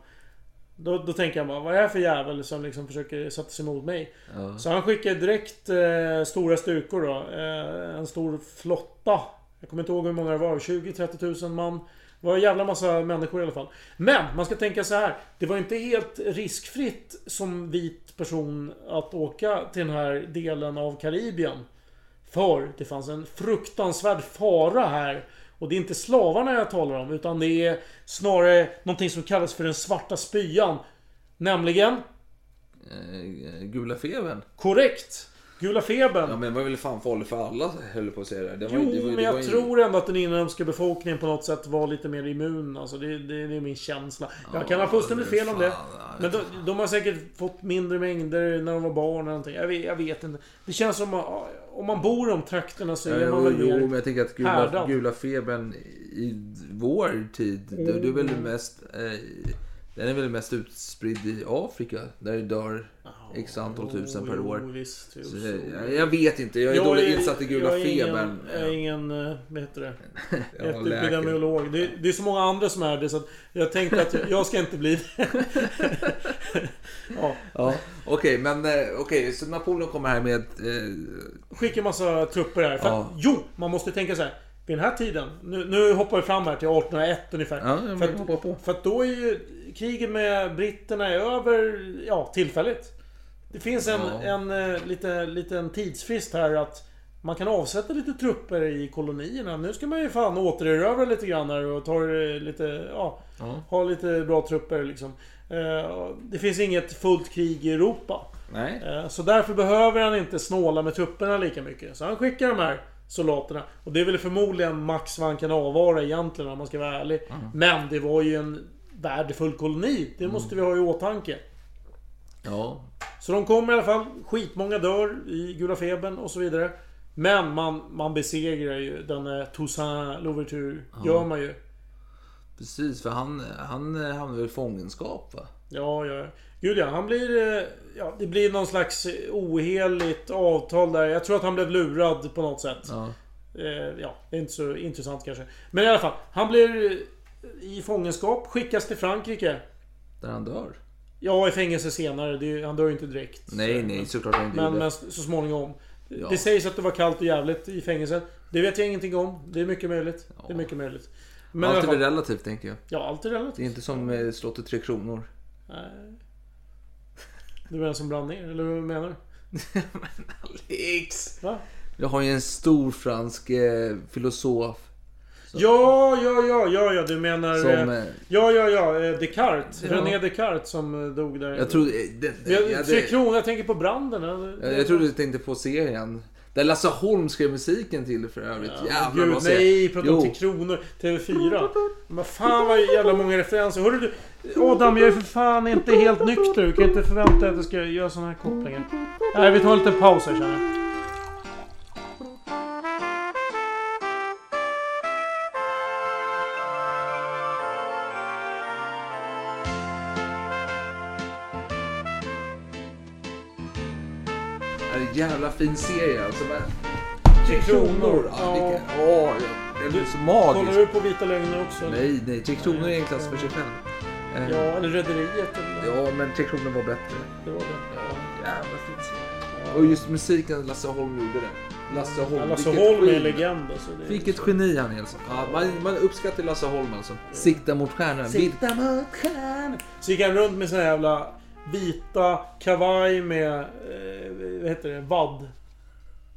Då, då tänker jag bara, vad är det för jävel som liksom försöker sätta sig emot mig? Så han skickade direkt eh, stora styrkor då. Eh, en stor flotta. Jag kommer inte ihåg hur många det var. 20-30 tusen man. Det var en jävla massa människor i alla fall. Men man ska tänka så här. Det var inte helt riskfritt som vit person att åka till den här delen av Karibien. För det fanns en fruktansvärd fara här. Och det är inte slavarna jag talar om. Utan det är snarare någonting som kallas för den svarta spyan. Nämligen Eh, Gula febern. Korrekt! Gula febern. Ja men det var väl fan farligt för alla höll på att säga det. det var, Jo, det var, men det jag var tror ändå att den inhemska befolkningen på något sätt var lite mer immun. Alltså, det, det, det är min känsla. Jag kan ha fullständigt fel om det. fan, Men de, de har säkert fått mindre mängder när de var barn eller någonting. Jag vet, jag vet inte. Det känns som att om man bor i de trakterna så är man Jo, väl jo, men jag tänker att gula, härdad. gula febern i vår tid, det, det är väl mest... Eh, den är väl mest utspridd i Afrika, där det dör x antal tusen per Jo, år. visst, jo, Så, så. jag, jag vet inte, jag är dåligt insatt i gula jag är ingen- febern. Jag är ingen, eh, vad heter det? Epidemiolog. Det, det är så många andra som är det så att jag tänkte att jag ska inte bli det. ja. Ja, okej, men eh, okej, så Napoleon kommer här med... Eh, Skickar massa trupper här. För Ja. jo, man måste tänka så här. Vid den här tiden, nu, nu hoppar vi fram här till 1801 ungefär. Ja, jag för, att, för att då är ju kriget med britterna är över, ja, tillfälligt. Det finns en, Ja. en eh, lite, liten tidsfrist här att man kan avsätta lite trupper i kolonierna. Nu ska man ju fan återerövra lite grann här och ta det lite, ja, Ja. ha lite bra trupper liksom. Eh, Det finns inget fullt krig i Europa. nej. Eh, Så därför behöver han inte snåla med trupperna lika mycket. Så han skickar de här soldaterna. Och det är väl förmodligen max vad han kan avvara egentligen om man ska vara ärlig. Men det var ju en värdefull koloni. Det måste vi ha i åtanke. Ja, Så de kommer i alla fall. Skitmånga dör i Gula febern och så vidare. Men man, man besegrar ju den Toussaint Louverture. Gör man ju. precis, för han, han eh, hamnar i fångenskap va? Ja, ja. Gud ja, han blir... eh, Ja, det blir någon slags oheligt avtal där. Jag tror att han blev lurad på något sätt. Ja. Eh, ja, det är inte så intressant kanske. Men i alla fall. Han blir i fångenskap, skickas till Frankrike. Där han dör. Ja, i fängelse senare. Det, han dör ju inte direkt. Nej, Så- nej, såklart han inte Men, gjorde. men så småningom. Ja. Det sägs att det var kallt och jävligt i fängelset. Det vet jag ingenting om. Det är mycket möjligt. Det är mycket möjligt. Men Allt är väl relativt tänker jag. Ja, allt är relativt. Det är inte som eh, slottet Tre Kronor. Nej. Du menar som brann ner? Eller vad menar du? Alex! Va? Jag har ju en stor fransk eh, filosof. Ja, ja, ja, ja, ja, du menar... Som, eh, eh, ja, ja, ja, eh, Descartes. Ja. René Descartes som eh, dog där. Jag trodde... Den, Jag, Tre Kronor, jag tänker på branden. eller? jag, trodde du tänkte på serien. Där Lasse Holm skrev musiken till för övrigt. Ja, Jävla Gud, nej, prata om. Tre Kronor. TV4. Men fan vad jävla många referenser. Hörru du, Adam, jag är för fan inte helt nykter. Du kan inte förvänta dig att jag ska göra såna här kopplingar. Nej, vi tar en liten paus här känner jag. Jävla fin serie alltså. Tre Kronor. Ja, Ja. vilken, åh, ja. Den är så Kollar magisk. du på Vita Lögner också? eller? Nej, nej. Tre Kronor är en klass för sig själv. Eh, Ja, eller Rederiet? Ja, men Tre Kronor var bättre. Det var det. Jävla fint. Och just musiken Lasse Holm gjorde det. Lasse Holm. Ja, Lasse Holm är legend alltså. Det Vilket geni han är alltså. Ja, man, man uppskattar Lasse Holm alltså. Sikta mot stjärnan. Sikta mot stjärnan. Så gick han runt med såna jävla vita kavaj med, eh, vad heter det, vadd.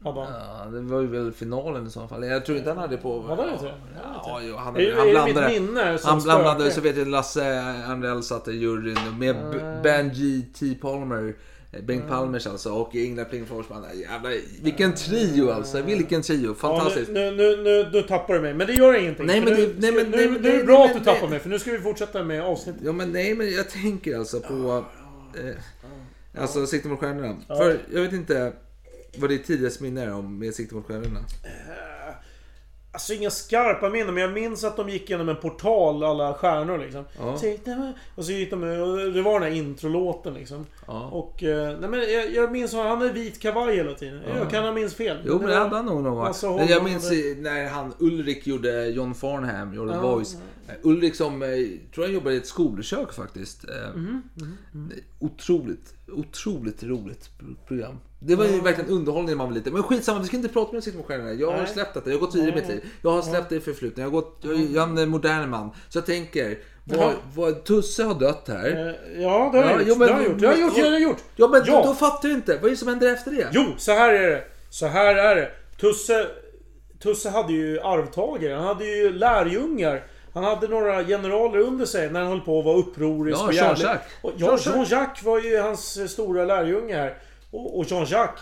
Hade han. Ja, det var ju väl finalen i så fall. Jag tror inte han hade på... Inte det? Ja, jo, han, Är- han är det blandade. mitt minne som han blandade, spökar? så vet jag Lasse Andrell satt i juryn med Ah. B- Benji T. Palmer. eh, Bengt Palmers alltså och Ingela Pling Forsman. Jävlar, vilken trio alltså. Vilken trio. Fantastiskt. Ja, nu, nu, nu, nu tappar du mig. Men det gör ingenting. Nej, för men nu, det- nej, men- nu, nej, nu, men- nu är det nej, bra nej, att du tappar mig. För nu ska vi fortsätta med avsnittet. Ja men nej men jag tänker alltså på... Eh, alltså Sikte mot stjärnorna. För jag vet inte vad ditt tidigaste minne är om med Sikte mot stjärnorna. Alltså inga skarpa minnen, men jag minns att de gick genom en portal, alla stjärnor liksom. Ja. Och så gick de och det var den här introlåten liksom. Ja. Och... eh, Nej men jag, jag minns att han hade vit kavaj hela tiden. Jag kan ha minns fel. Jo men det hade han nog gång. Alltså, Men jag minns i- när han Ulrik gjorde John Farnham, gjorde Ja. Voice. Eh, Ulrik som, eh, tror jag jobbade i ett skolkök faktiskt. Eh, Mhm, Otroligt, otroligt roligt program. Det var ju verkligen underhållning när man var liten. Men skitsamma, vi ska inte prata med Sikte mot stjärnorna. Jag har släppt detta, jag har gått vidare i mitt liv. Jag har släppt det i förflutna. Jag, har gått, jag, jag är en modern man. Så jag tänker, Jaha. vad Tusse har dött här. Eh, Ja, det har jag Ja, gjort. jo, men- det har jag gjort. Det har jag gjort. Det har jag gjort. Ja men Ja. då fattar du inte. Vad är det som händer efter det? Jo, så här är det. Så här är det. Tusse... Tusse hade ju arvtagare. Han hade ju lärjungar. Han hade några generaler under sig när han höll på att vara upprorisk Ja, och jävlig. Jean-Jacques. Ja, Jean-Jacques. Var ju hans stora lärjunge här. Och, och Jean-Jacques,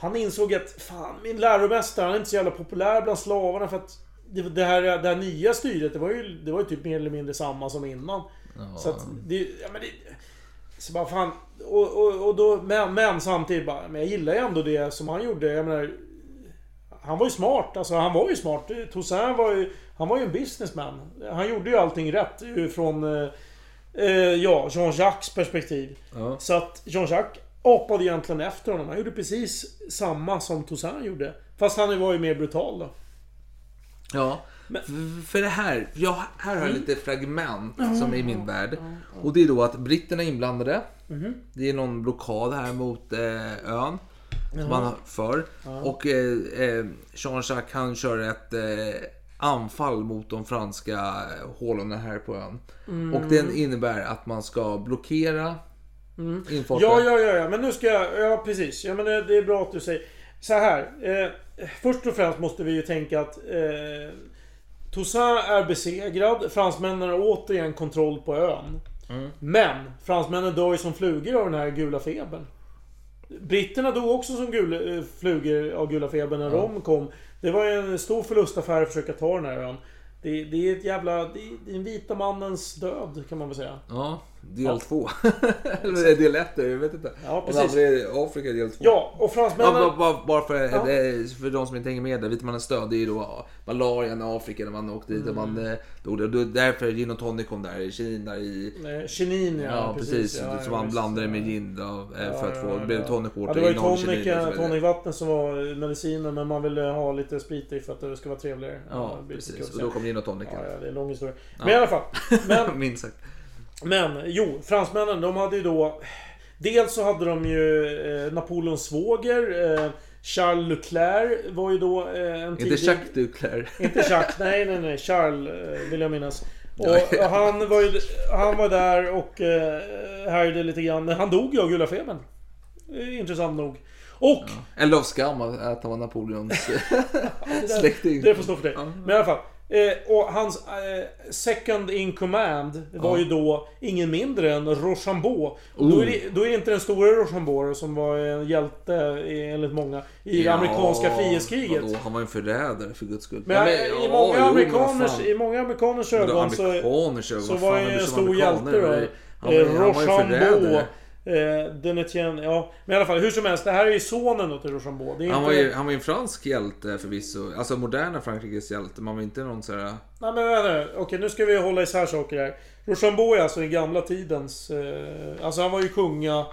han insåg att fan, min läromästare, han är inte så jävla populär bland slavarna för att det, det, här, det här nya styret, det var ju, det var ju typ mer eller mindre samma som innan. Så att det... Ja, men det så bara fan... Och, och, och då, men, men samtidigt bara, men jag gillar ju ändå det som han gjorde. Jag menar... Han var ju smart, alltså han var ju smart. Toussaint var ju... Han var ju en businessman. Han gjorde ju allting rätt från... Eh, eh, ja, Jean-Jacques perspektiv. Ja. Så att Jean-Jacques apade egentligen efter honom. Han gjorde precis samma som Toussaint gjorde. Fast han var ju mer brutal då. Ja. För, för det här, ja, här har jag lite fragment som är i min värld. Och det är då att britterna är inblandade. Det är någon blockad här mot eh, ön. Som man för. Och eh, eh, Jean-Jacques han kör ett eh, anfall mot de franska eh, hålorna här på ön. Och den innebär att man ska blockera infarten. Ja, ja, ja, ja, men nu ska jag... Ja, precis. Ja, men det, det är bra att du säger... Så här. Eh, först och främst måste vi ju tänka att... Eh, Toussaint är besegrad. Fransmännen har återigen kontroll på ön. Men fransmännen dör ju som flugor av den här gula febern. Britterna dog också som gula, eh, flugor av gula febern när de kom. Det var en stor förlustaffär att försöka ta den här ön. Det, det är ett jävla... Det är den vita mannens död kan man väl säga. Ja, del två. Eller del ett, jag vet inte. Ja, Och precis. det andra är Afrika del två. Ja, och fransmännen... Ja, bara, bara, för, Ja. eh, för de som inte hänger med där, Vitmannens död, det är ju då malarian i Afrika när man åkte dit och man Mm. eh, dog. Och då- därför gin och tonic kom där i Kina i... Nej, Chinin ja, Ja, precis. Ja, ja, man blandade det med gin då, eh, för att få, det blev tonic Ja, water det var ju kinin tonic, och vidare. tonicvatten som var medicinen men man ville ha lite sprit i för att det ska vara trevligare. Ja, det precis. Och då kom gin och tonic. Ja, ja, det är en lång historia. Men i alla fall. Men, Minst sagt. Men jo, fransmännen de hade ju då... Dels så hade de ju eh, Napoleons svåger. Eh, Charles Leclerc var ju då eh, en Inte tidig... Jacques Duclair. Inte Jacques, nej nej nej. Charles eh, vill jag minnas. Och Ja, ja. han var ju han var där och eh, härjade lite grann. Han dog ju av gula febern. Intressant nog. Och... Eller av skam att han var Napoleons det släkting. Det får stå för dig. Men i alla fall. Eh, och hans eh, second in command var Ja. ju då ingen mindre än Rochambeau. Och Oh. Då, är det, då är det inte den stora Rochambeau som var en hjälte eh, enligt många i det amerikanska frihetskriget. Vadå? Han var en förrädare för guds skull. Men, Ja, i, ja, många jo, men vad amerikaners, i många amerikaners ögon så, amerikaners ögon? så var det en stor hjälte då. det- han var Eh, han var ju Rochambeau. förrädare. Eh, Denetien, ja. Men i alla fall, hur som helst. Det här är ju sonen då till Rochambeau. Det är Han var, ju, han var ju en fransk hjälte förvisso. Alltså moderna Frankrikes hjälte. Man var inte någon sån här... Nej men vänta nu. Okej, nu ska vi hålla isär saker här. Rochambeau är alltså i gamla tidens... Eh, alltså han var ju kunga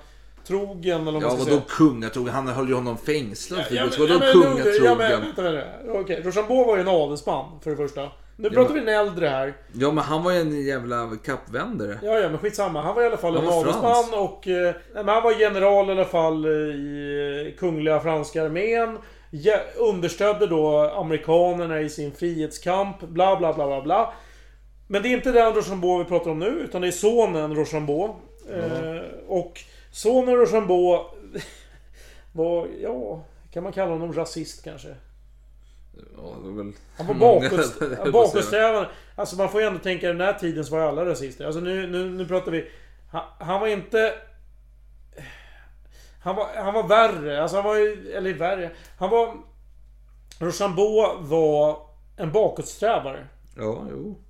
kungatrogen eller vad man Ja, ska vadå kungatrogen? Han höll ju honom fängslad Ja, men- Vadå ja, men- Ja, men, kungatrogen? vänta, vänta. Okej, Rochambeau var ju en adelsman för det första. Nu pratar vi en äldre här. Ja, men han var ju en jävla kappvändare. Ja, ja, men skitsamma. Han var i alla fall en adelsman och... Eh, men han var general i alla fall eh, i Kungliga Franska Armén. Ja, understödde då amerikanerna i sin frihetskamp. Bla, bla, bla, bla, bla. Men det är inte den Rochambeau vi pratar om nu, utan det är sonen Rochambeau. Eh, och sonen Rochambeau var, ja... Kan man kalla honom rasist kanske? Ja, det var väl Han var bakåt, bakåtsträvande. Alltså man får ju ändå tänka den här tiden så var alla rasister. Alltså nu, nu, nu pratar vi... Han, han var inte... Han var, han var värre. Alltså han var ju... Eller värre. Han var... Rochambeau var en bakåtsträvare. Ja, jo.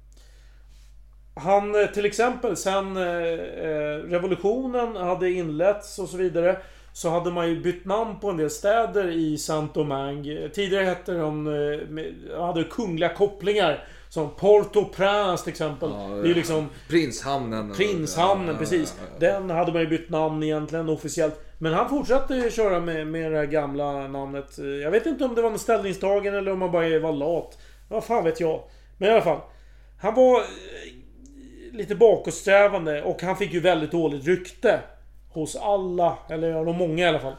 Han eh, till exempel sen eh, eh, revolutionen hade inletts och så vidare. Så hade man ju bytt namn på en del städer i Saint-Domingue. Tidigare hette de... eh, hade kungliga kopplingar. Som Port-au-Prince till exempel. Ja, det är liksom... Prinshamnen. Prinshamnen, Ja, precis. ja. Den hade man ju bytt namn egentligen officiellt. Men han fortsatte ju köra med, med det här gamla namnet. Jag vet inte om det var någon ställningstagande eller om han bara var lat. Vad fan vet jag. Men i alla fall. Han var eh, lite bakåtsträvande och han fick ju väldigt dåligt rykte. Hos alla, eller ja, de många i alla fall.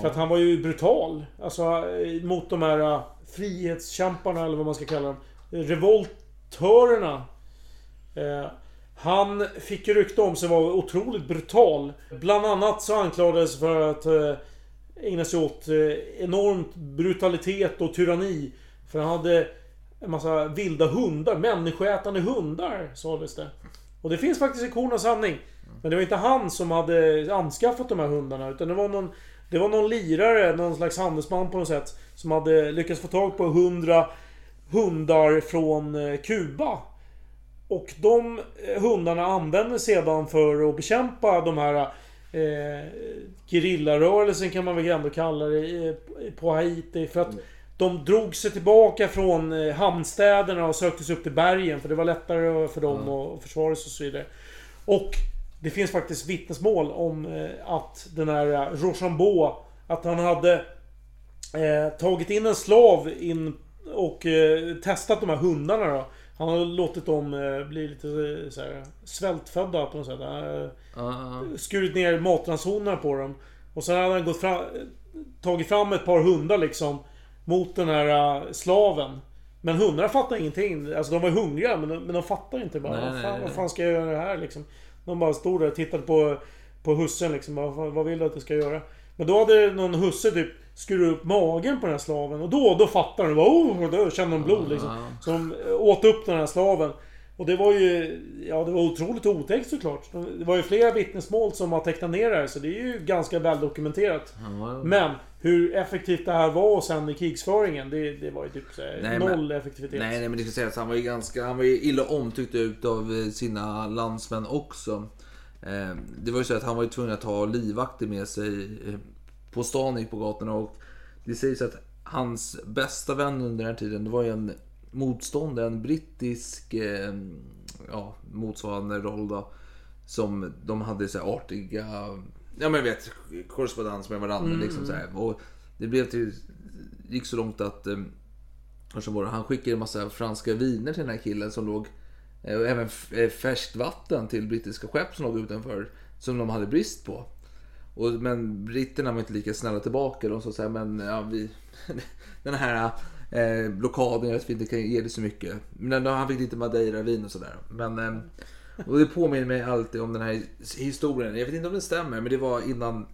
För att han var ju brutal. Alltså eh, mot de här eh, frihetskämparna eller vad man ska kalla dem. Revoltörerna. Eh, han fick ju rykte om sig vara otroligt brutal. Bland annat så anklagades för att eh, ägna sig åt eh, enormt brutalitet och tyranni. För han hade en massa vilda hundar. Människoätande hundar, sades det. Och det finns faktiskt i korn och sanning. Men det var inte han som hade anskaffat de här hundarna. Utan det var någon, det var någon lirare, någon slags handelsman på något sätt. Som hade lyckats få tag på hundra hundar från eh, Kuba. Och de eh, hundarna användes sedan för att bekämpa de här eh, gerillarörelsen kan man väl ändå kalla det på Haiti. För att de drog sig tillbaka från eh, hamnstäderna och sökte sig upp till bergen. För det var lättare för dem att försvara sig och så vidare. Och det finns faktiskt vittnesmål om eh, att den här eh, Rochambeau, att han hade eh, tagit in en slav in och testat de här hundarna då. Han har låtit dem bli lite så här, svältfödda på något sätt. Eh, Ja, skurit ner matransonerna på dem. Och sen hade han gått fram, tagit fram ett par hundar liksom. Mot den här uh, slaven. Men hundarna fattar ingenting. Alltså de var hungriga men de, men de fattar inte bara. Nej, vad, fan, vad fan ska jag göra här liksom? De bara stod där och tittade på, på hussen liksom. Vad, vad vill du att jag ska göra? Men då hade någon husse typ skurit upp magen på den här slaven. Och då, då fattade de. Bara, oh, då kände de blod liksom. Så de eh, åt upp den här slaven. Och det var ju... Ja, det var otroligt otäckt såklart. Det var ju flera vittnesmål som har tecknat ner det här, så det är ju ganska väl dokumenterat. Men hur effektivt det här var sen i krigsföringen, det, det var ju typ så här, Nej, men- noll effektivitet. Nej, nej men det ska sägas han var ju ganska, han var ju illa omtyckt utav eh, sina landsmän också. Eh, Det var ju så att han var ju tvungen att ha livvakter med sig eh, på stan gick på gatorna och det sägs att hans bästa vän under den här tiden det var ju en motståndare, en brittisk eh, ja, motsvarande roll då. Som de hade så här artiga, ja men vet, korrespondens med varandra liksom så här. Och det blev till, gick så långt att eh, han skickade en massa franska viner till den här killen som låg eh, och även eh, färskt vatten till brittiska skepp som låg utanför som de hade brist på. Och, men britterna var inte lika snälla tillbaka. De sa så här, men ja, vi, den här eh, blockaden gör att vi inte kan ge det så mycket. Men han fick lite madeira-vin och sådär. Men eh, och det påminner mig alltid om den här historien. Jag vet inte om den stämmer, men det var innan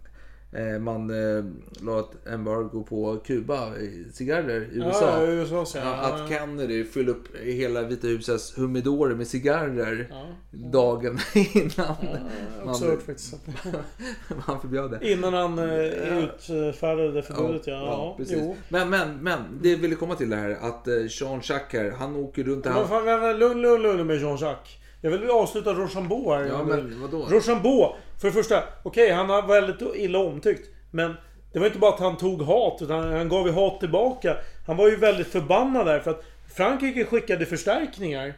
man eh, la ett embargo på Kuba, eh, cigarrer i USA. Ja, USA Ja, ja. att Kennedy fyllde upp hela Vita husets humidorer med cigarrer dagen innan hört faktiskt. man förbjöd det. Innan han eh, utfärdade det förbudet ja. Men, men, men, det jag ville komma till det här att eh, Jean Jacques här, han åker runt vänta, lugn, lugn, lugn med Jean-Jacques. Jag vill avsluta Rochambeau här. ja, men vadå? Rochambeau, för det första, okej han var väldigt illa omtyckt. Men det var inte bara att han tog hat, utan han gav ju hat tillbaka. Han var ju väldigt förbannad där för att Frankrike skickade förstärkningar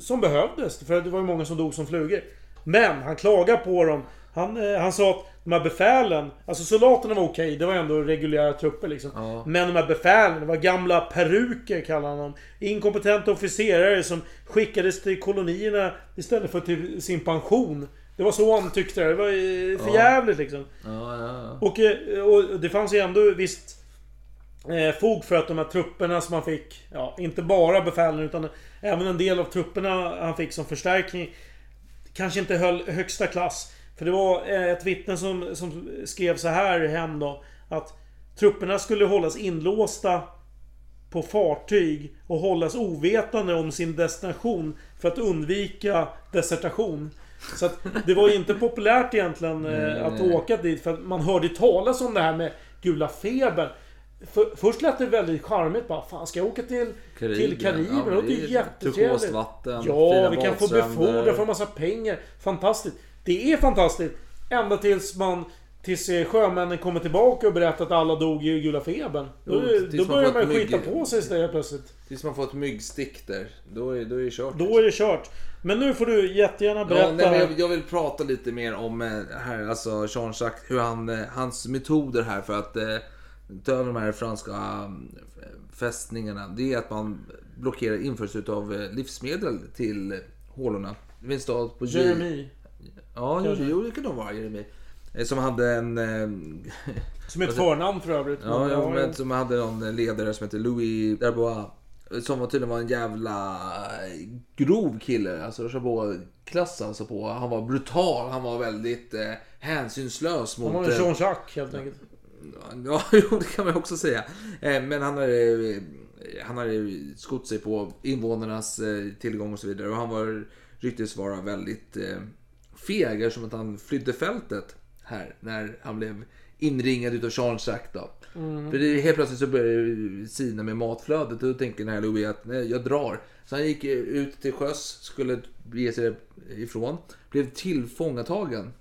som behövdes. För det var ju många som dog som flugor. Men han klagade på dem Han, eh, han sa att de här befälen, alltså soldaterna var okej, det var ändå reguljära trupper liksom. Ja. Men de här befälen, det var gamla peruker kallar han dem. Inkompetenta officerare som skickades till kolonierna istället för till sin pension. Det var så han tyckte det. Det var för jävligt liksom. Ja, ja, ja. Och, eh, och det fanns ju ändå visst eh, fog för att de här trupperna som han fick, ja, inte bara befälen utan även en del av trupperna han fick som förstärkning kanske inte höll högsta klass. För det var eh, ett vittne som, som skrev så här hem då. Att trupperna skulle hållas inlåsta på fartyg och hållas ovetande om sin destination för att undvika desertation. Så att det var ju inte populärt egentligen eh, att åka dit för att man hörde talas om det här med gula febern. För, först lät det väldigt charmigt bara, fan ska jag åka till Karibien? Till Karibien? Ja, det låter det ju är jättetrevligt. turkost vatten, Ja, vi kan få befordra för en massa pengar. Fantastiskt. Det är fantastiskt. Ända tills man... Tills eh, sjömännen kommer tillbaka och berättar att alla dog i gula febern. Då, då börjar man skita mygg- på sig istället plötsligt. Tills man får ett myggstick där. Då är, då är det kört. Då är det kört. Men nu får du jättegärna berätta. Ja, nej, jag, jag vill prata lite mer om eh, här, alltså Jean-Jacques, hur han, eh, hans metoder här för att eh, ta över de här franska eh, fästningarna. Det är att man blockerar införsel av livsmedel till hålorna. Det finns stad på Jeremy. Ja, jo, jo, det kan nog vara Jeremy. Eh, Som hade en... eh, Som ett Alltså- förnamn för övrigt. Ja, Men, ja, men som hade någon ledare som hette Louis Darbois. Som var tydligen var en jävla eh, grov kille. Alltså Chabot-klass alltså på. Han var brutal, han var väldigt eh, hänsynslös mot... Han var en Jean-Jacques helt enkelt. Ja, jo, det kan man också säga. Men han hade, han hade skott sig på invånarnas tillgång och så vidare. Och han var, ryktades vara väldigt feg eftersom att han flydde fältet här när han blev inringad utav Jean-Jacques då. För det, helt plötsligt så började det sina med matflödet och då tänker den här Louis att nej, jag drar. Så han gick ut till sjöss, skulle bege sig ifrån, blev tillfångatagen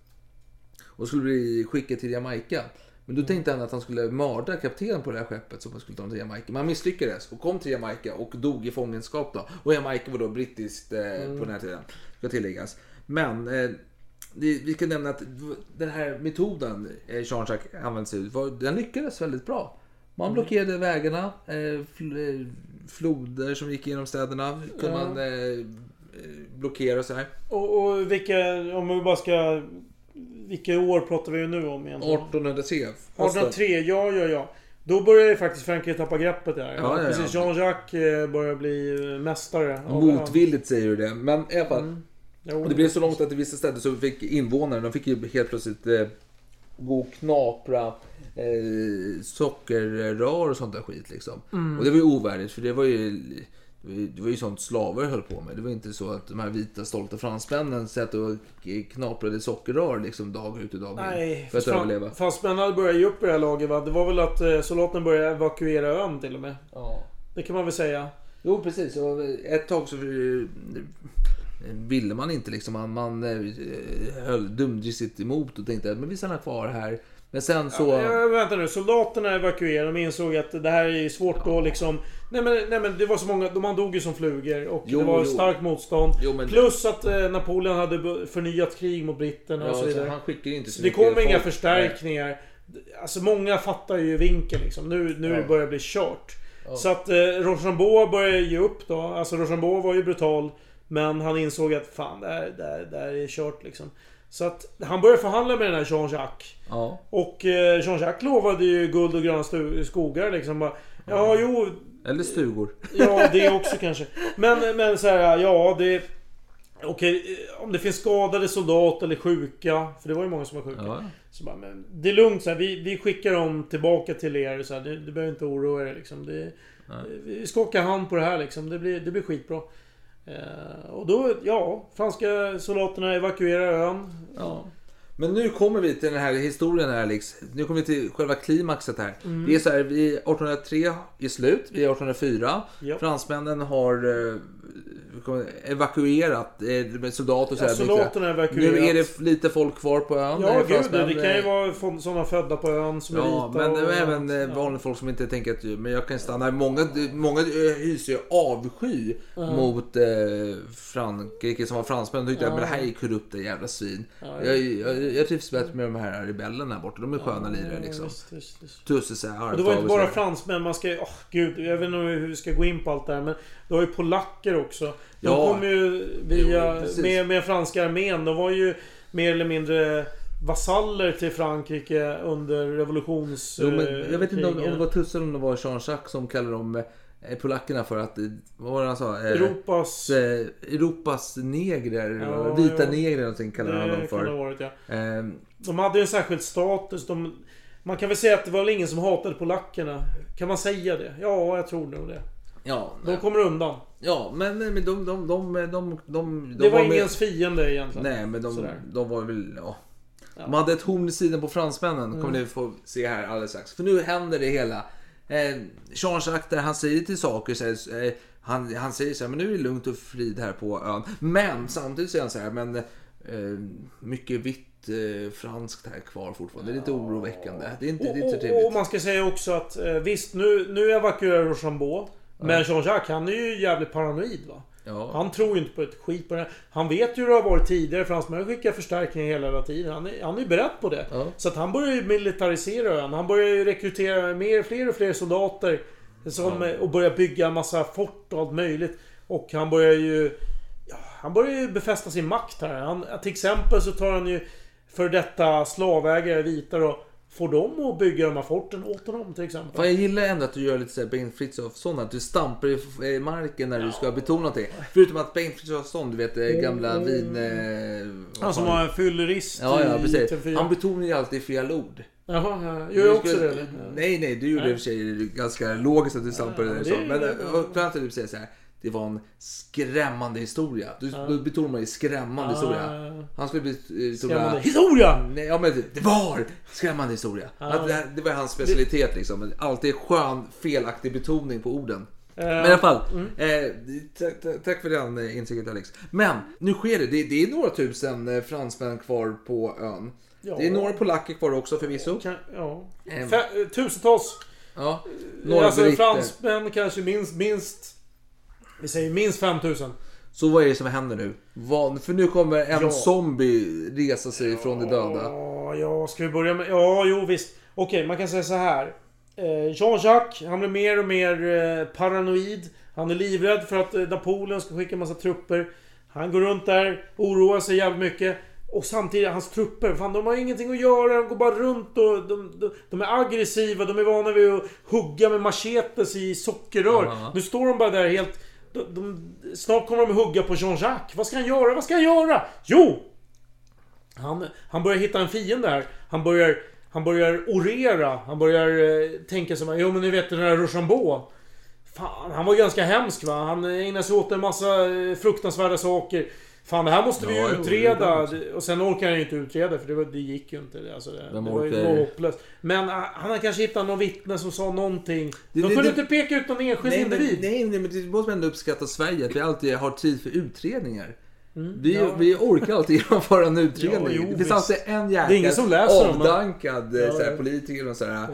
och skulle bli skickad till Jamaica. Men då tänkte han att han skulle mörda kaptenen på det här skeppet som skulle ta honom till Jamaica. Men han misslyckades och kom till Jamaica och dog i fångenskap då. Och Jamaica var då brittiskt eh, på den här tiden, ska tilläggas. Men eh, vi kan nämna att den här metoden eh, Jean-Jacques använde sig av, den lyckades väldigt bra. Man blockerade vägarna, eh, eh, floder som gick genom städerna kunde Ja. man blockera och så här. Och, och vilka... Om vi bara ska... Vilka år pratar vi nu om egentligen? 1803. 1803, ja, ja, ja. Då börjar ju faktiskt Frankrike tappa greppet där. Ja, ja. Precis, Jean-Jacques börjar bli mästare. Motvilligt säger du det. Men i alla fall. Mm. Jo, Och det blev så långt att i vissa städer så fick invånarna, de fick ju helt plötsligt eh, gå och knapra eh, sockerrör och sånt där skit liksom. Mm. Och det var ju ovärdigt för det var ju det var ju- ju sånt slavar höll på med. Det var inte så att de här vita stolta fransmännen satt och knaprade sockerrör liksom dag ut och dag in. Nej, för att fan- överleva. Fransmännen började ge upp i det här laget va? Det var väl att eh, soldaterna började evakuera ön till och med. Ja. Det kan man väl säga. Jo precis, och ett tag så eh, ville man inte liksom. Man, man eh, höll dumdristigt emot och tänkte men vi stannar kvar här. Men sen så... Ja, vänta nu, soldaterna evakuerade. De insåg att det här är svårt att liksom... Nej men, nej men det var så många, de man dog ju som flugor och Jo, det var jo. starkt motstånd. Jo, men- Plus att eh, Napoleon hade förnyat krig mot britterna och Ja, så så vidare. han skickar inte så Så det kom inga folk. förstärkningar. Alltså många fattar ju vinkeln liksom. Nu, nu Ja. börjar det bli kört. Så att eh, Rochambeau började ge upp då. Alltså Rochambeau var ju brutal. Men han insåg att fan, det här, det här, det här är kört liksom. Så att han började förhandla med den här Jean-Jacques. Ja. Och eh, Jean-Jacques lovade ju guld och gröna skogar liksom. Bara, ja, jo, Eller stugor. Ja, det också kanske. Men, men så här, ja det... Okej, om det finns skadade soldater eller sjuka. För det var ju många som var sjuka. Ja. Så bara, men det är lugnt så här, vi, vi skickar dem tillbaka till er. Så här, det, det behöver inte oroa er liksom. Det, vi ska åka hand på det här liksom. Det blir, det blir skitbra. Eh, och då, ja, franska soldaterna evakuerar ön. Ja. Men nu kommer vi till den här historien här Alex. Nu kommer vi till själva klimaxet här. Mm. Det är så här, vi 1803 är slut, vi är 1804. Ja. Fransmännen har eh, evakuerat eh, med soldater och så Ja, här. soldaterna evakuerat. Nu är det lite folk kvar på ön. Ja, eh, gud fransmän, det kan ju eh, vara sådana födda på ön som är Ja, vita. men och, även eh, ja. vanliga folk som inte tänker att men jag kan stanna. Många, många eh, hyser ju avsky mot eh, Frankrike som var fransmän. De tyckte att men det här är korrupta jävla svin. jag, jag, jag trivs bättre med de här rebellerna där borta. De är sköna lirare liksom. Tusse så här, Och det var inte och bara fransmän, man ska... Åh gud, jag vet inte hur vi ska gå in på allt det här men... Det var ju polacker också. De Ja. kom ju via... Jo, med, med franska armén. De var ju mer eller mindre vasaller till Frankrike under revolutions... Jo, men jag vet inte om, om krigen. det var Tusse eller om var Jean-Jacques som kallade dem eh, polackerna för att, eh, vad var det han sa? Eh, Europas... eh, Europas negrer, Ja, vita ja. negrer någonting kallade han dem för. varit ja. Eh, De hade ju en särskild status. De, man kan väl säga att det var väl ingen som hatade polackerna. Kan man säga det? Ja, jag tror nog det. Ja, De kommer undan. ja, men, men de, de, de, de, de, de, Det var med- ingens fiende egentligen. Nej, men de, de var väl... Ja. De hade ett horn i sidan på fransmännen. Mm. kommer ni få se här alldeles strax. För nu händer det hela. Eh, Jean-Jacques där, han säger till saker. Så här, eh, han, han säger så här, men nu är det lugnt och frid här på ön. Men samtidigt säger han så här, men eh, mycket vitt eh, franskt här kvar fortfarande. Det är lite oroväckande. Det är inte, det är inte Och, och, och trevligt. man ska säga också att eh, visst, nu, nu evakuerar Rochambeau. Men Jean-Jacques, han är ju jävligt paranoid va? Ja. Han tror ju inte på ett skit på det här. Han vet ju hur det har varit tidigare. Fransmännen skickar förstärkningar hela jävla tiden. Han är, han är ju beredd på det. Ja. Så att han börjar ju militarisera ön. Han börjar ju rekrytera mer, fler och fler soldater. Som, eh, Och börjar bygga en massa fort och allt möjligt. Och han börjar ju... Ja, han börjar ju befästa sin makt här. Han, till exempel så tar han ju för detta slavägare, vita då. Får dem att bygga de här forten åt honom till exempel. Fan, jag gillar ändå att du gör lite såhär Bengt Frithiofsson, att du stampar i i marken när du ska betona någonting. Förutom att Bengt Frithiofsson, du vet det gamla vin... Eh, Han som var fyllerist Ja, ja i precis. TV4. Han betonar ju alltid fel ord. Jaha, ja. Gör jag också det? Nej, nej, du gjorde i och för sig ganska logiskt att du stampade Ja, det så. Men eh, framför att du säger så här. Det var en skrämmande historia. Du, Då betonar man ju skrämmande historia. Han skulle bli... eh, Skrämmande betona- historia! Nej, ja, men det var skrämmande historia. Att det, det var hans specialitet liksom. Alltid skön, felaktig betoning på orden. Men i alla fall, mm. eh, tack, för den eh, insikten Alex. Men nu sker det. det. Det är några tusen eh, fransmän kvar på ön. Ja. Det är några polacker kvar också förvisso. Kan, ja. Ehm. Tusentals. Ja, några alltså britter. fransmän kanske minst, minst... Vi säger minst 5000. Så vad är det som händer nu? Vad, för nu kommer en Ja. zombie resa sig från de döda. Ja, ja, ska vi börja med... Ja, jo visst. Okej, man kan säga så här. Eh, Jean-Jacques, han blir mer och mer eh, paranoid. Han är livrädd för att eh, Napoleon ska skicka en massa trupper. Han går runt där, oroar sig jävligt mycket. Och samtidigt, hans trupper, fan de har ingenting att göra. De går bara runt och de, de, de är aggressiva. De är vana vid att hugga med machetes i sockerrör. Ja. Nu står de bara där helt... De, de, snart kommer de hugga på Jean-Jacques. Vad ska han göra? Vad ska han göra? Jo! Han, han börjar hitta en fiende här. Han börjar, han börjar orera. Han börjar eh, tänka som Jo men ni vet den där Rochambeau. Fan, han var ganska hemsk va. Han ägnade sig åt en massa eh, fruktansvärda saker. Fan det här måste vi ju utreda. och sen orkar han ju inte utreda för det, var, det gick ju inte. Alltså, det, Vem det var ju hopplöst. Men ah, han har kanske hittat någon vittne som sa någonting. Det- De kunde inte peka ut någon enskild Nej men, individ. nej, nej, men det måste man ändå uppskatta Sverige, att vi alltid har tid för utredningar. Vi, Mm, ja. vi orkar alltid genomföra en utredning. Ja, jo, det finns visst. alltid en jäkel men- avdankad Ja, ja, såhär, ja. politiker och sådär,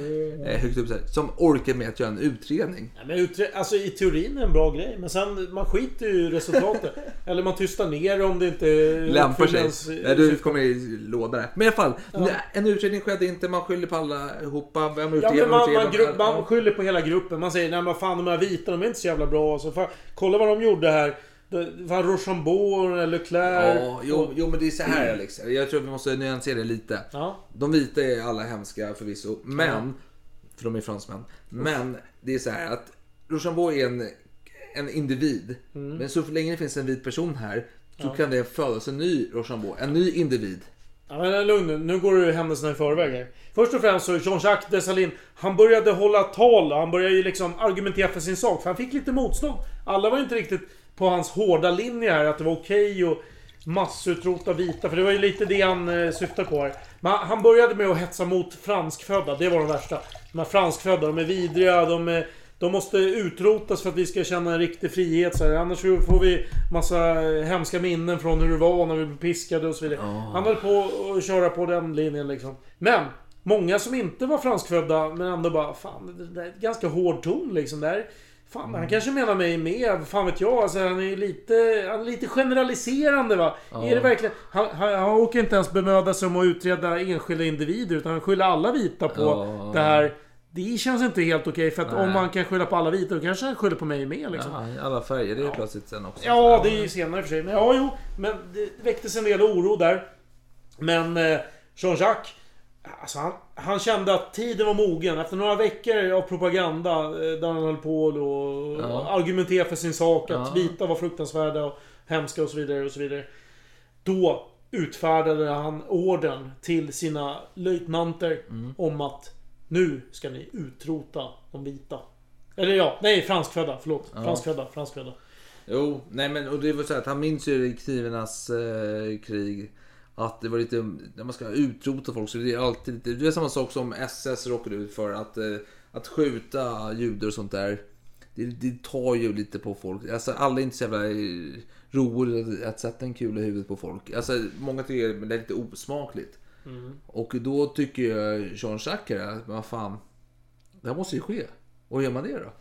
eh, högt upp, såhär, som orkar med att göra en utredning. Nej, men utre- alltså i teorin är det en bra grej. Men sen man skiter ju i resultatet. Eller man tystar ner om det inte Lämpar sig. ens, Nej, du kommer i låda där. Men i alla fall, en utredning skedde inte, man skyller på allihopa. Vem Ja, utreder, men man, utreder, man, grupp, ja. man skyller på hela gruppen. Man säger nej men fan de här vita de är inte så jävla bra. Så fan, kolla vad de gjorde här. Fan Rochambeau, Leclerc. Ja, jo, jo men det är så här Alex. Jag tror att vi måste nyansera det lite. Ja. De vita är alla hemska förvisso, men... För de är fransmän. Men det är så här att Rochambeau är en, en individ. Mm. Men så länge det finns en vit person här så kan det födas en ny Rochambeau. En ny individ. Ja, men lugn nu. Nu går du händelserna i förväg här. Först och främst så Jean-Jacques Dessalines, han började hålla tal. Han började ju liksom argumentera för sin sak. För han fick lite motstånd. Alla var ju inte riktigt på hans hårda linje här. Att det var okej att massutrota vita. För det var ju lite det han eh, syftade på här. Men han- började med att hetsa mot franskfödda. Det var de värsta. De här franskfödda, de är vidriga, de är De måste utrotas för att vi ska känna en riktig frihet. Så här. Annars får vi massa hemska minnen från hur det var när vi blev piskade och så vidare. Han höll på att köra på den linjen liksom. Men! Många som inte var franskfödda men ändå bara Fan, det där är ganska hård ton liksom. Där. Fan, han kanske menar mig med. Fan vet jag. Alltså, han är ju lite, han är lite generaliserande va. Är det verkligen... Han, han, han åker inte ens bemöda sig om att utreda enskilda individer. Utan han skyller alla vita på Ja. det här. Det känns inte helt okej. för att Nej. om man kan skylla på alla vita då kanske han skyller på mig med liksom. Ja, alla färger, det är plötsligt sen också. Ja, det är ju senare för sig. Men ja, jo. Men det väcktes en del oro där. Men eh, Jean-Jacques. Alltså han, han kände att tiden var mogen. Efter några veckor av propaganda eh, där han höll på och Ja. argumentera för sin sak. Att Ja. vita var fruktansvärda och hemska och så vidare och så vidare. Då utfärdade han orden till sina löjtnanter Mm. om att nu ska ni utrota de vita. Eller ja, nej franskfödda. Förlåt. Franskfödda, franskfödda. Jo, nej men och det var så att han minns ju i knivarnas eh, krig att det var lite, när man ska utrota folk så det är alltid lite, det är samma sak som SS råkade ut för att, eh, att skjuta judar och sånt där. Det, det tar ju lite på folk. Alltså alla är inte så jävla eh, roliga att sätta en kula i huvudet på folk. Alltså många tycker det är lite osmakligt. Och då tycker jag Jean-Jacques här, att vad fan, det här måste ju ske. Och hur gör man det då?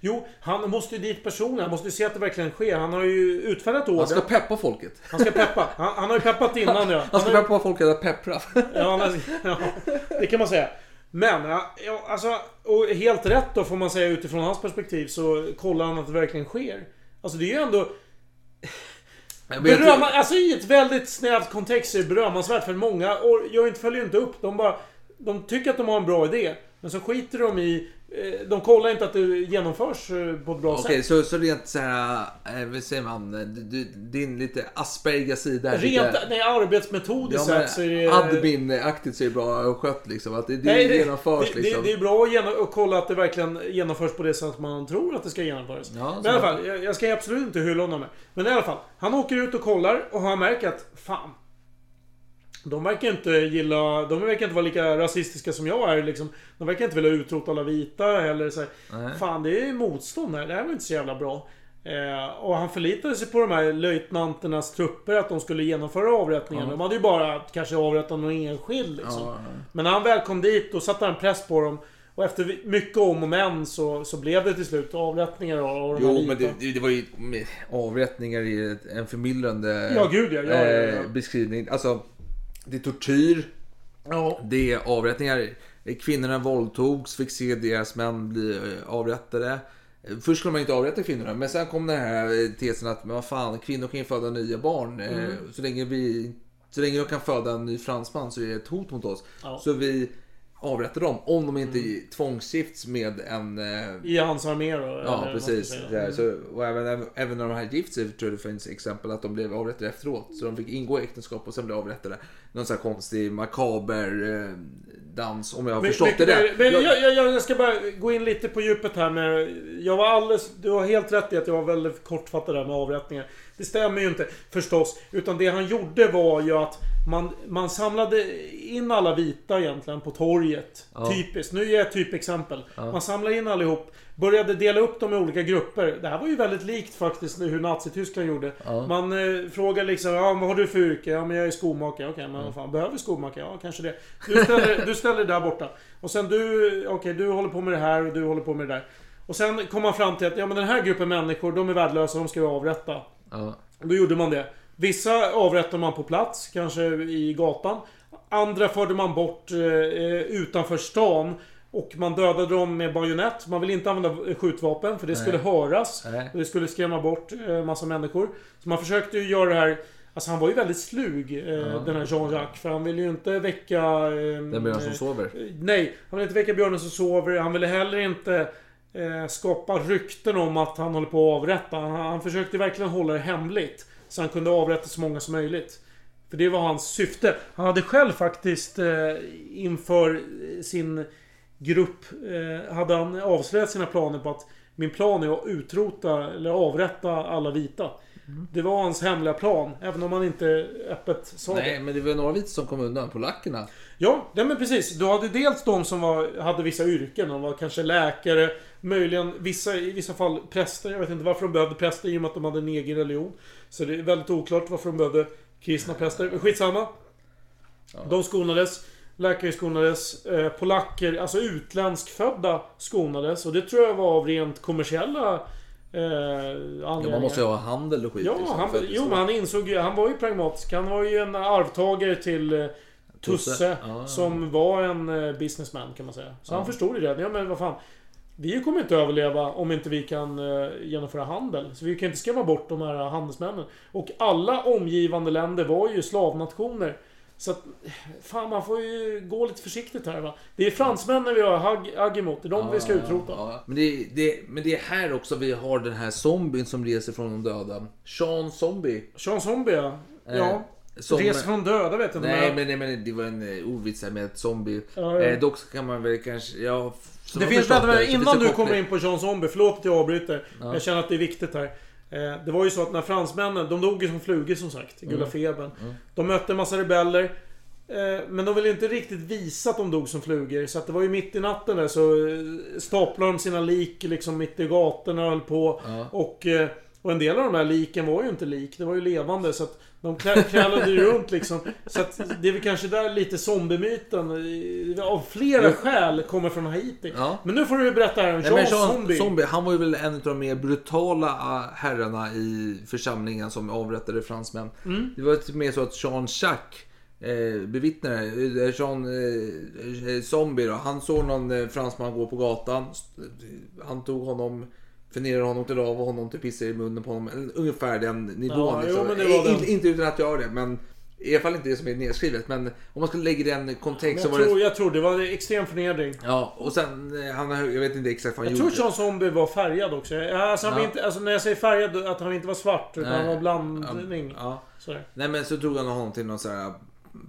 Jo, han måste ju dit personligen. Han måste ju se att det verkligen sker. Han har ju utfärdat order. Han ska peppa folket. Han ska peppa. Han, han har ju peppat innan ja. Han ska har, peppa folket att peppra. ja, han, ja, det kan man säga. Men, ja, alltså, och helt rätt då får man säga utifrån hans perspektiv så kollar han att det verkligen sker. Alltså det är ju ändå... Berömma, alltså i ett väldigt snävt kontext är det berömmansvärt för många och jag inte följer inte upp. De bara... De tycker att de har en bra idé. Men så skiter de i... eh, De kollar inte att det genomförs eh, på ett bra Okej, sätt. så, så rent så här, eh, vad säger man, du, din lite Asperga sida. Rent jag- nej, arbetsmetodiskt ja, sett så är det... admin-aktigt så är det bra skött liksom. Att det, Nej, det, genomförs det, liksom. det, det är bra att, genom, att kolla att det verkligen genomförs på det sätt man tror att det ska genomföras. Ja, Men i alla fall, jag, jag ska absolut inte hylla honom. här. Men i alla fall, han åker ut och kollar och han märker att fan. De verkar inte gilla... De verkar inte vara lika rasistiska som jag är liksom. De verkar inte vilja utrota alla vita eller så här. Fan, det är motstånd här. Det här var inte så jävla bra. Eh, och han förlitade sig på de här löjtnanternas trupper att de skulle genomföra avrättningen. Ja. De hade ju bara kanske avrättat någon enskild liksom. Ja, Men när han väl kom dit, då satte han press på dem. Och efter mycket om och men så, så blev det till slut avrättningar av de här Jo, vita. men det, det, var ju avrättningar i en förmildrande Ja, gud, ja. Ja, ja, ja. eh, beskrivning. Alltså, det är tortyr, Ja. det är avrättningar. Kvinnorna våldtogs, fick se deras män bli eh, avrättade. Först skulle man inte avrätta kvinnorna, men sen kom den här eh, tesen att men vad fan, kvinnor kan ju föda nya barn. eh, Mm. Så, länge vi, så länge de kan föda en ny fransman så är det ett hot mot oss. Ja. Så vi avrättar dem om de inte tvångsgifts med en eh, I hans armé då. Ja, precis. här, så, och även, även när de här gift sig tror jag det finns exempel att de blev avrättade efteråt. Så de fick ingå i äktenskap och sen blev avrättade. Någon sån här konstig makaber eh, dans om jag har Men- förstått men- det. Men Jag- jag, jag, jag ska bara gå in lite på djupet här med... Jag var alldeles... Du har helt rätt i att jag var väldigt kortfattad där med avrättningar. Det stämmer ju inte förstås. Utan det han gjorde var ju att man, man samlade in alla vita egentligen på torget. Ja. Typiskt. Nu ger jag ett typexempel. Man samlade in allihop. Började dela upp dem i olika grupper. Det här var ju väldigt likt faktiskt hur Nazityskland gjorde. Ja. Man eh, frågar liksom, ja vad har du för yrke? Ja men jag är skomakare. Okej, men vad fan, behöver skomakare? Ja, kanske det. Du ställer, du ställer där borta. Och sen du, okej du håller på med det här och du håller på med det där. Och sen kom man fram till att, ja men den här gruppen människor, de är värdelösa, de ska vi avrätta. Ja. Då gjorde man det. Vissa avrättade man på plats, kanske i gatan. Andra förde man bort eh, eh, utanför stan. Och man dödade dem med bajonett. Man ville inte använda skjutvapen för det skulle höras. Nej. Och det skulle skrämma bort eh, massa människor. Så man försökte ju göra det här... Alltså han var ju väldigt slug, eh, den här Jean-Jacques. För han ville ju inte väcka... Eh, Den björn som eh, sover. Nej, han ville inte väcka björnen som sover. Han ville heller inte eh, skapa rykten om att han håller på att avrätta. Han, han försökte verkligen hålla det hemligt. Så han kunde avrätta så många som möjligt. För det var hans syfte. Han hade själv faktiskt eh, inför sin grupp eh, hade han avslöjat sina planer på att min plan är att utrota eller avrätta alla vita. Det var hans hemliga plan, även om han inte öppet sa det. Nej, men det var några vita som kom undan. Polackerna. Ja, nej men precis. Du hade dels de som var, hade vissa yrken. De var kanske läkare, möjligen vissa, i vissa fall präster. Jag vet inte varför de behövde präster i och med att de hade en egen religion. Så det är väldigt oklart varför de behövde kristna präster. Men skitsamma. De skonades. Läkare skonades. Eh, polacker, alltså utländskfödda skonades. Och det tror jag var av rent kommersiella eh. Ja, man måste ju ha handel och skit. Ja, liksom, han, jo, men han insåg ju, han var ju pragmatisk. Han var ju en arvtagare till eh, Tusse. Tusse. Ja. Som var en eh, businessman kan man säga. Så han förstod ju det. Ja men vad fan. Vi kommer inte överleva om inte vi kan eh, genomföra handel. Så vi kan inte skrämma bort de här handelsmännen. Och alla omgivande länder var ju slavnationer. Så att, fan man får ju gå lite försiktigt här va. Det är fransmännen vi har hagg, agg emot. Det är de vi ska utrota. Ja, men, det, det, men det är här också vi har den här zombien som reser från de döda. Sean Zombie. Sean Zombie ja. Ja. som- Reser från döda vet jag inte. Nej men- nej, men det var en eh, ordvits här med ett zombie. Ja, ja. Eh, dock kan man väl kanske... Ja, som Det finns, vänta, det, så innan du kommer in på Jean Zombie, förlåt att jag avbryter. Ja. Jag känner att det är viktigt här. Eh, Det var ju så att när fransmännen, de dog ju som flugor som sagt, i Mm. Gula febern. De mötte en massa rebeller. eh, Men de ville inte riktigt visa att de dog som flugor. Så att det var ju mitt i natten där så eh, staplade de sina lik liksom mitt i gatorna och höll på. Ja. Och, och en del av de här liken var ju inte lik, det var ju levande. Så att de krälade ju runt liksom. Så att det är väl kanske där lite zombiemyten av flera skäl kommer från Haiti. Ja. Men nu får du berätta här om Nej, Jean Jean Zombie. Zombie, han var ju väl en av de mer brutala äh, herrarna i församlingen som avrättade fransmän. Mm. Det var typ mer så att Jean Jacques eh, bevittnade det. Eh, Jean eh, eh, Zombie då, han såg någon fransman gå på gatan. Han tog honom, förnerade honom till av och honom till pissade i munnen på honom. Ungefär den nivån. Ja, jo, liksom. Eh, den. Inte utan att göra det, men i alla fall inte det som är nedskrivet. Men om man skulle lägga det i en kontext så Jag var tror, det... jag tror det var extrem förnedring. Ja, och sen, eh, han, jag vet inte exakt vad han Jag tror gjorde. Jean Zombie var färgad också. Alltså, han Ja. inte, alltså när jag säger färgad, att han inte var svart. Utan Nej. han var blandning. Ja. Sådär. Nej men så drog han honom till någon sån här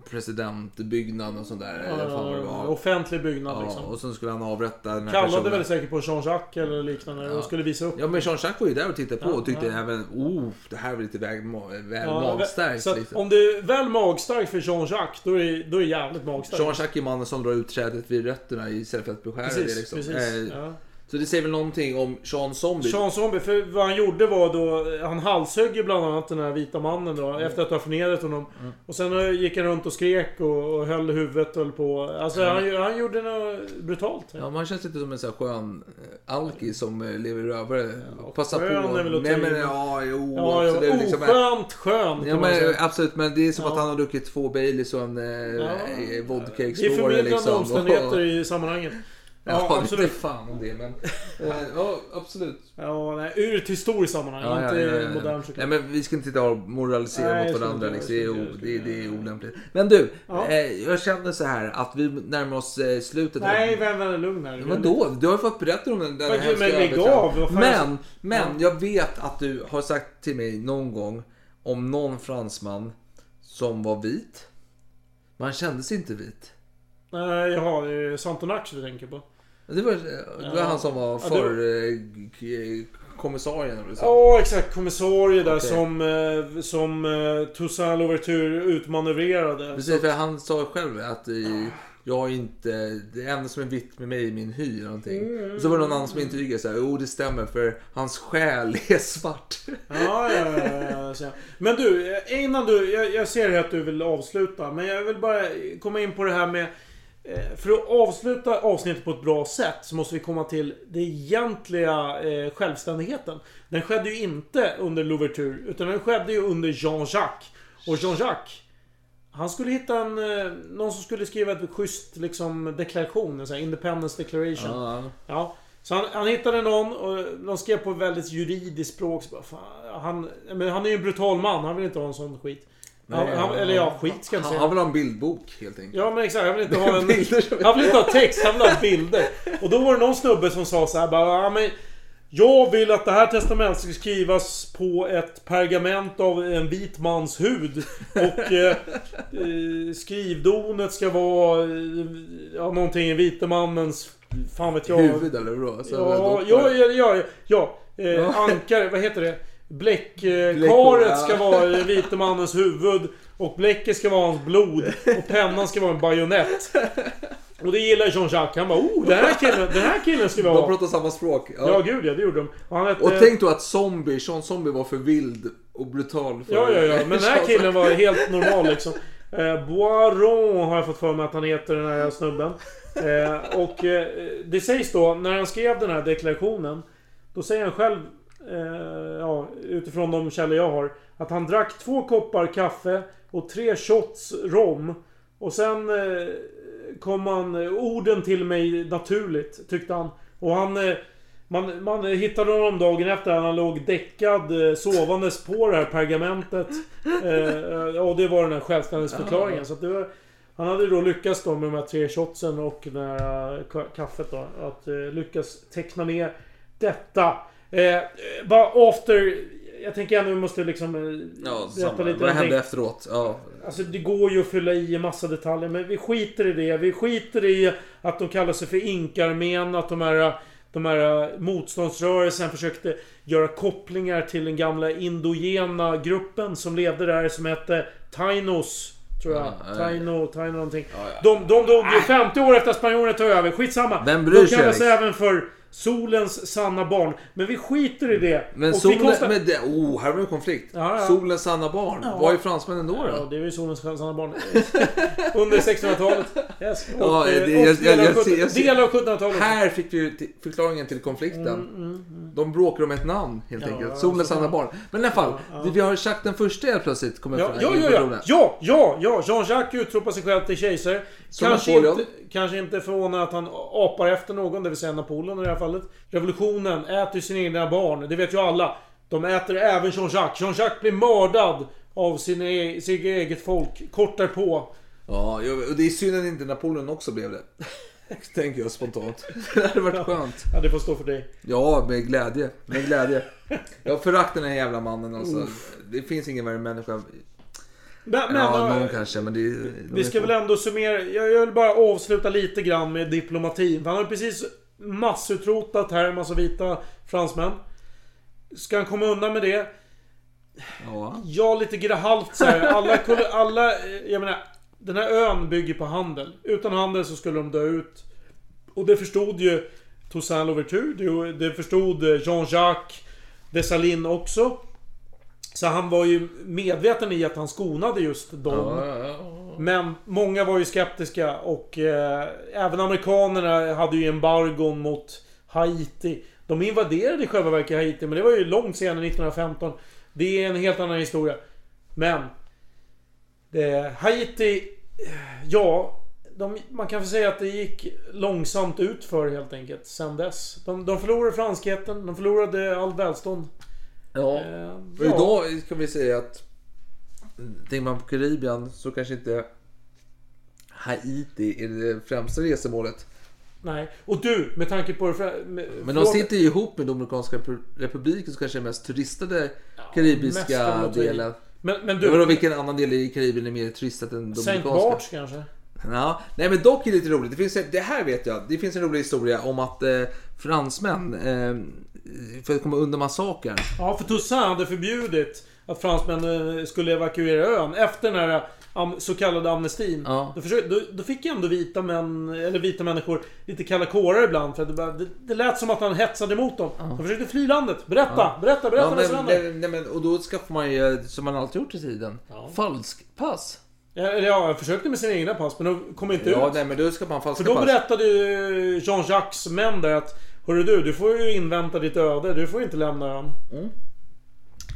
presidentbyggnad och sånt där. eller vad fan var det var. offentlig byggnad Ja, liksom. och sen skulle han avrätta den här Kallade personen. väl säkert på Jean-Jacques eller liknande och skulle visa upp. Ja men Jean-Jacques var ju där och tittade på Ja, och tyckte ja. även oh det här var lite väl, väl Ja, magstarkt. Så liksom. om det är väl magstarkt för Jean-Jacques, då är då är det jävligt magstarkt. Jean-Jacques är mannen som drar ut trädet vid rötterna istället för att beskära Precis, det. Liksom. precis. Ja. Så det säger väl någonting om Jean Zombie. Jean Zombie, för vad han gjorde var då... Han halshögg ju bland annat den här vita mannen då, Mm. efter att ha förnedrat honom. Och sen gick han runt och skrek och, och höll huvudet och höll på. Alltså han, han gjorde något brutalt. Ja, man känns lite som en sån här skön eh, alkis som eh, lever rövare. och passar på. är väl att Nej i, men ja, jo. Ja, ja, absolut, liksom, oskönt skön Ja, men, absolut, men det är som Ja. att han har druckit två Baileys och en eh, Ja. vodka Det är Explorer förmildrande liksom. omständigheter i sammanhanget. Ja, Ja, absolut. fan om det, men... eh, ja, absolut. Ja, nej, ur ett historiskt sammanhang, Ja, inte ja, ja, ja. modernt såklart. Nej men vi ska inte och moralisera Nej, mot varandra. Liksom. Det, är, det, o- det, är olämpligt. Men du, Ja. eh, jag kände så här att vi närmar oss eh, slutet. Nej, vän, vän, lugn här. Men då? Du har ju fått berätta om den där Men, hemska men lägg av, Men, men jag vet att du har sagt till mig någon gång om någon fransman som var vit. Men han kändes inte vit. Nej, jaha, Santonax du tänker på. Det var, det var han som var för eh, kommissarien. Ja, exakt. Kommissarie där Okej. som, eh, som eh, Toussaint Louverture utmanövrerade. Precis, för han sa själv att eh, jag inte, det enda som är vitt med mig är min hy eller någonting. Mm. Och så var det någon annan som intygade så här, jo det stämmer för hans själ är svart. Ja, ja, ja, ja. Men du, innan du... Jag, jag ser att du vill avsluta, men jag vill bara komma in på det här med... eh, För att avsluta avsnittet på ett bra sätt så måste vi komma till den egentliga eh, självständigheten. Den skedde ju inte under Louverture, utan den skedde ju under Jean-Jacques. Och Jean-Jacques, han skulle hitta en... eh, Någon som skulle skriva ett schysst liksom deklaration, en sån här Independence Declaration. Ja. Ja. Så han, han hittade någon och de skrev på väldigt juridiskt språk. Fan, han, men han är ju en brutal man. Han vill inte ha en sån skit. Han, Nej, han, eller ja, skit ska jag inte säga. han vill ha en bildbok helt enkelt. Ja men exakt, han vill inte ha en... Han vill inte ha text, han vill ha bilder. Och då var det någon snubbe som sa så här bara, ja, men Jag vill att det här testamentet ska skrivas på ett pergament av en vit mans hud. Och eh, eh, skrivdonet ska vara eh, ja, någonting i vite mannens... Fan vet jag. Huvud eller vadå? Ja, ja, ja, ja, ja. Eh. Ankare, vad heter det? Bläckkaret Bläck- ja. ska vara vite mannens huvud. Och bläcket ska vara hans blod. Och pennan ska vara en bajonett. Och det gillar Jean-Jacques. Han bara oh, den här killen, den här killen ska vi De ha. pratar samma språk. Ja, gud ja, det gjorde de. Och, han hette, Och tänk då att Zombie, Sean Zombie var för vild och brutal. För Ja, ja, ja. Men den här killen var helt normal liksom. Eh, Boiron har jag fått för mig att han heter, den här snubben. Eh, och eh, det sägs då, när han skrev den här deklarationen. Då säger han själv, eh, ja, utifrån de källor jag har. Att han drack två koppar kaffe och tre shots rom. Och sen eh, kom han, orden till mig naturligt, tyckte han. Och han... Eh, man, man hittade honom dagen efter han låg däckad eh, sovandes på det här pergamentet. Eh, och det var den här självständighetsförklaringen. Så att det var, han hade då lyckats då med de här tre shotsen och det här eh, ka- kaffet då. Att eh, lyckas teckna ner detta. Eh, bara after... Jag tänker ändå vi måste liksom... eh, Ja, berätta samma. lite Vad hände efteråt? Ja. Alltså det går ju att fylla i en massa detaljer men vi skiter i det. Vi skiter i att de kallar sig för inkarmén, att de här, de här motståndsrörelsen försökte göra kopplingar till den gamla indogena gruppen som levde där som hette Tainos. Tror jag. Ja, ja. Taino, Taino någonting. Ja, ja. De, de dog ju 50 år efter att spanjorerna tog över. Skitsamma. Vem bryr de sig, kallas Alex? även för Solens sanna barn. Men vi skiter i det. Men Och vi solen... konstar- Men det, oh, här var en konflikt. Ja, ja. Solens sanna barn. Ja. Vad är fransmännen då? Ja, det är ju solens sanna barn. Under 1600-talet. Yes. Och, Ja, eh, det- och jag- jag- delar av jag ser- 17 jag ser- delar av 1700-talet. Här fick vi förklaringen till konflikten. Mm, De bråkar om ett namn helt Ja, enkelt. ja, Solens så sanna barn. Men i alla fall, vi har Jacques den första helt plötsligt kommer Ja, fram- ja, ja, ja, ja, ja, ja. Jean-Jacques utropar sig själv till kejsare. Kanske inte, kanske inte förvånad att han apar efter någon, det vill säga Napoleon i det här fallet. Revolutionen äter sina egna barn, det vet ju alla. De äter även Jean-Jacques. Jean-Jacques blir mördad av sin e sitt eget folk kort därpå. Ja, och det är synd att inte Napoleon också blev det. Tänker jag spontant. Det hade varit skönt. Ja, det får stå för dig. Ja, med glädje. Med glädje. Jag föraktar den här jävla mannen alltså. Det finns ingen värre människa. Men, men, Ja, äh, någon kanske, men det de Vi ska få. väl ändå summera. Jag jag vill bara avsluta lite grann med diplomatin. Han har precis massutrotat här en massa vita fransmän. Ska han komma undan med det? Ja. Ja, lite halvt så här. Alla, alla... eh, Jag menar, den här ön bygger på handel. Utan handel så skulle de dö ut. Och det förstod ju Toussaint Louverture. Det, förstod eh, Jean-Jacques Dessalines också. Så han var ju medveten i att han skonade just dem. Men många var ju skeptiska och eh, även amerikanerna hade ju embargon mot Haiti. De invaderade i själva verket Haiti, men det var ju långt senare, 1915. Det är en helt annan historia. Men... Det, Haiti... Ja... De, man kan väl säga att det gick långsamt ut för helt enkelt sen dess. De, de förlorade franskheten, de förlorade allt välstånd. ja. Eh, Och ja. idag kan vi säga att tänker man på Karibien så kanske inte Haiti är det främsta resemålet. Nej. Och du, med tanke på... det Med, Men de sitter ju ihop med Dominikanska republiken som kanske är mest turistade mest karibiska loteri. delen. Men, men Du, du... vilken annan del i Karibien är mer turistat än Saint Dominikanska? Barts kanske? Ja, nej men dock är det lite roligt. Det, finns, det här vet jag. Det finns en rolig historia om att eh, fransmän, eh, för att komma undan massakern. Ja, för Toussaint hade förbjudit att fransmännen skulle evakuera ön efter den här så kallade amnestin. Ja. Då, försökte, då, då fick ändå vita män, eller vita människor, lite kalla kårar ibland. För att det, bara, det, det lät som att han hetsade emot dem. De försökte fly landet. Berätta, berätta, berätta Ja, vad som hände. och då skaffar man ju, som man alltid gjort i tiden, falsk pass. Ja, eller ja, jag försökte med sina egna pass, men de kom inte Ja, ut. nej men då ska man falska För då pass. berättade ju Jean-Jacques män där att Hörru du, du får ju invänta ditt öde. Du får inte lämna ön.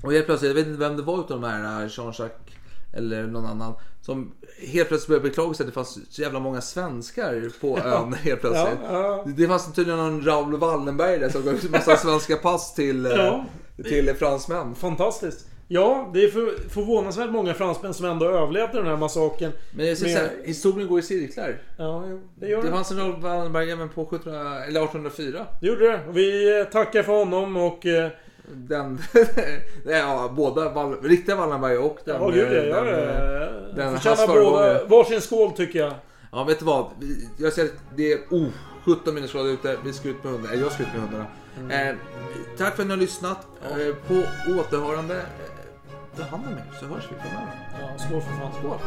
Och helt plötsligt, jag vet inte vem det var utav de här, eh, Jean-Jacques eller någon annan, som helt plötsligt började beklaga sig att det fanns så jävla många svenskar på ön helt plötsligt. Ja, ja. Det fanns tydligen någon Raoul Wallenberg där som gav ut massa svenska pass till, eh, Ja. till fransmän. Fantastiskt. Ja, det är för, förvånansvärt många fransmän som ändå överlevde den här massakern. Men jag säger Med- här, historien går i cirklar. Ja, det gör Det det. fanns en Raoul Wallenberg även på 1700, eller 1804. Det gjorde det. Vi eh, tackar för honom och... eh, Den, ja, båda, Wall, riktiga Wallenberg och den. Ja, gud ja. eh, ja, den, eh, ja. den Förtjänar båda varsin skål tycker jag. Ja, vet du vad? Jag säger att det är... Oh, 17 minusgrader ute. Vi ska ut med hundarna. Jag ska ut med hundarna. Eh, tack för att ni har lyssnat. Eh, på återhörande. Eh, ta hand om er så hörs vi framöver. Ja, skål för fan. Skål!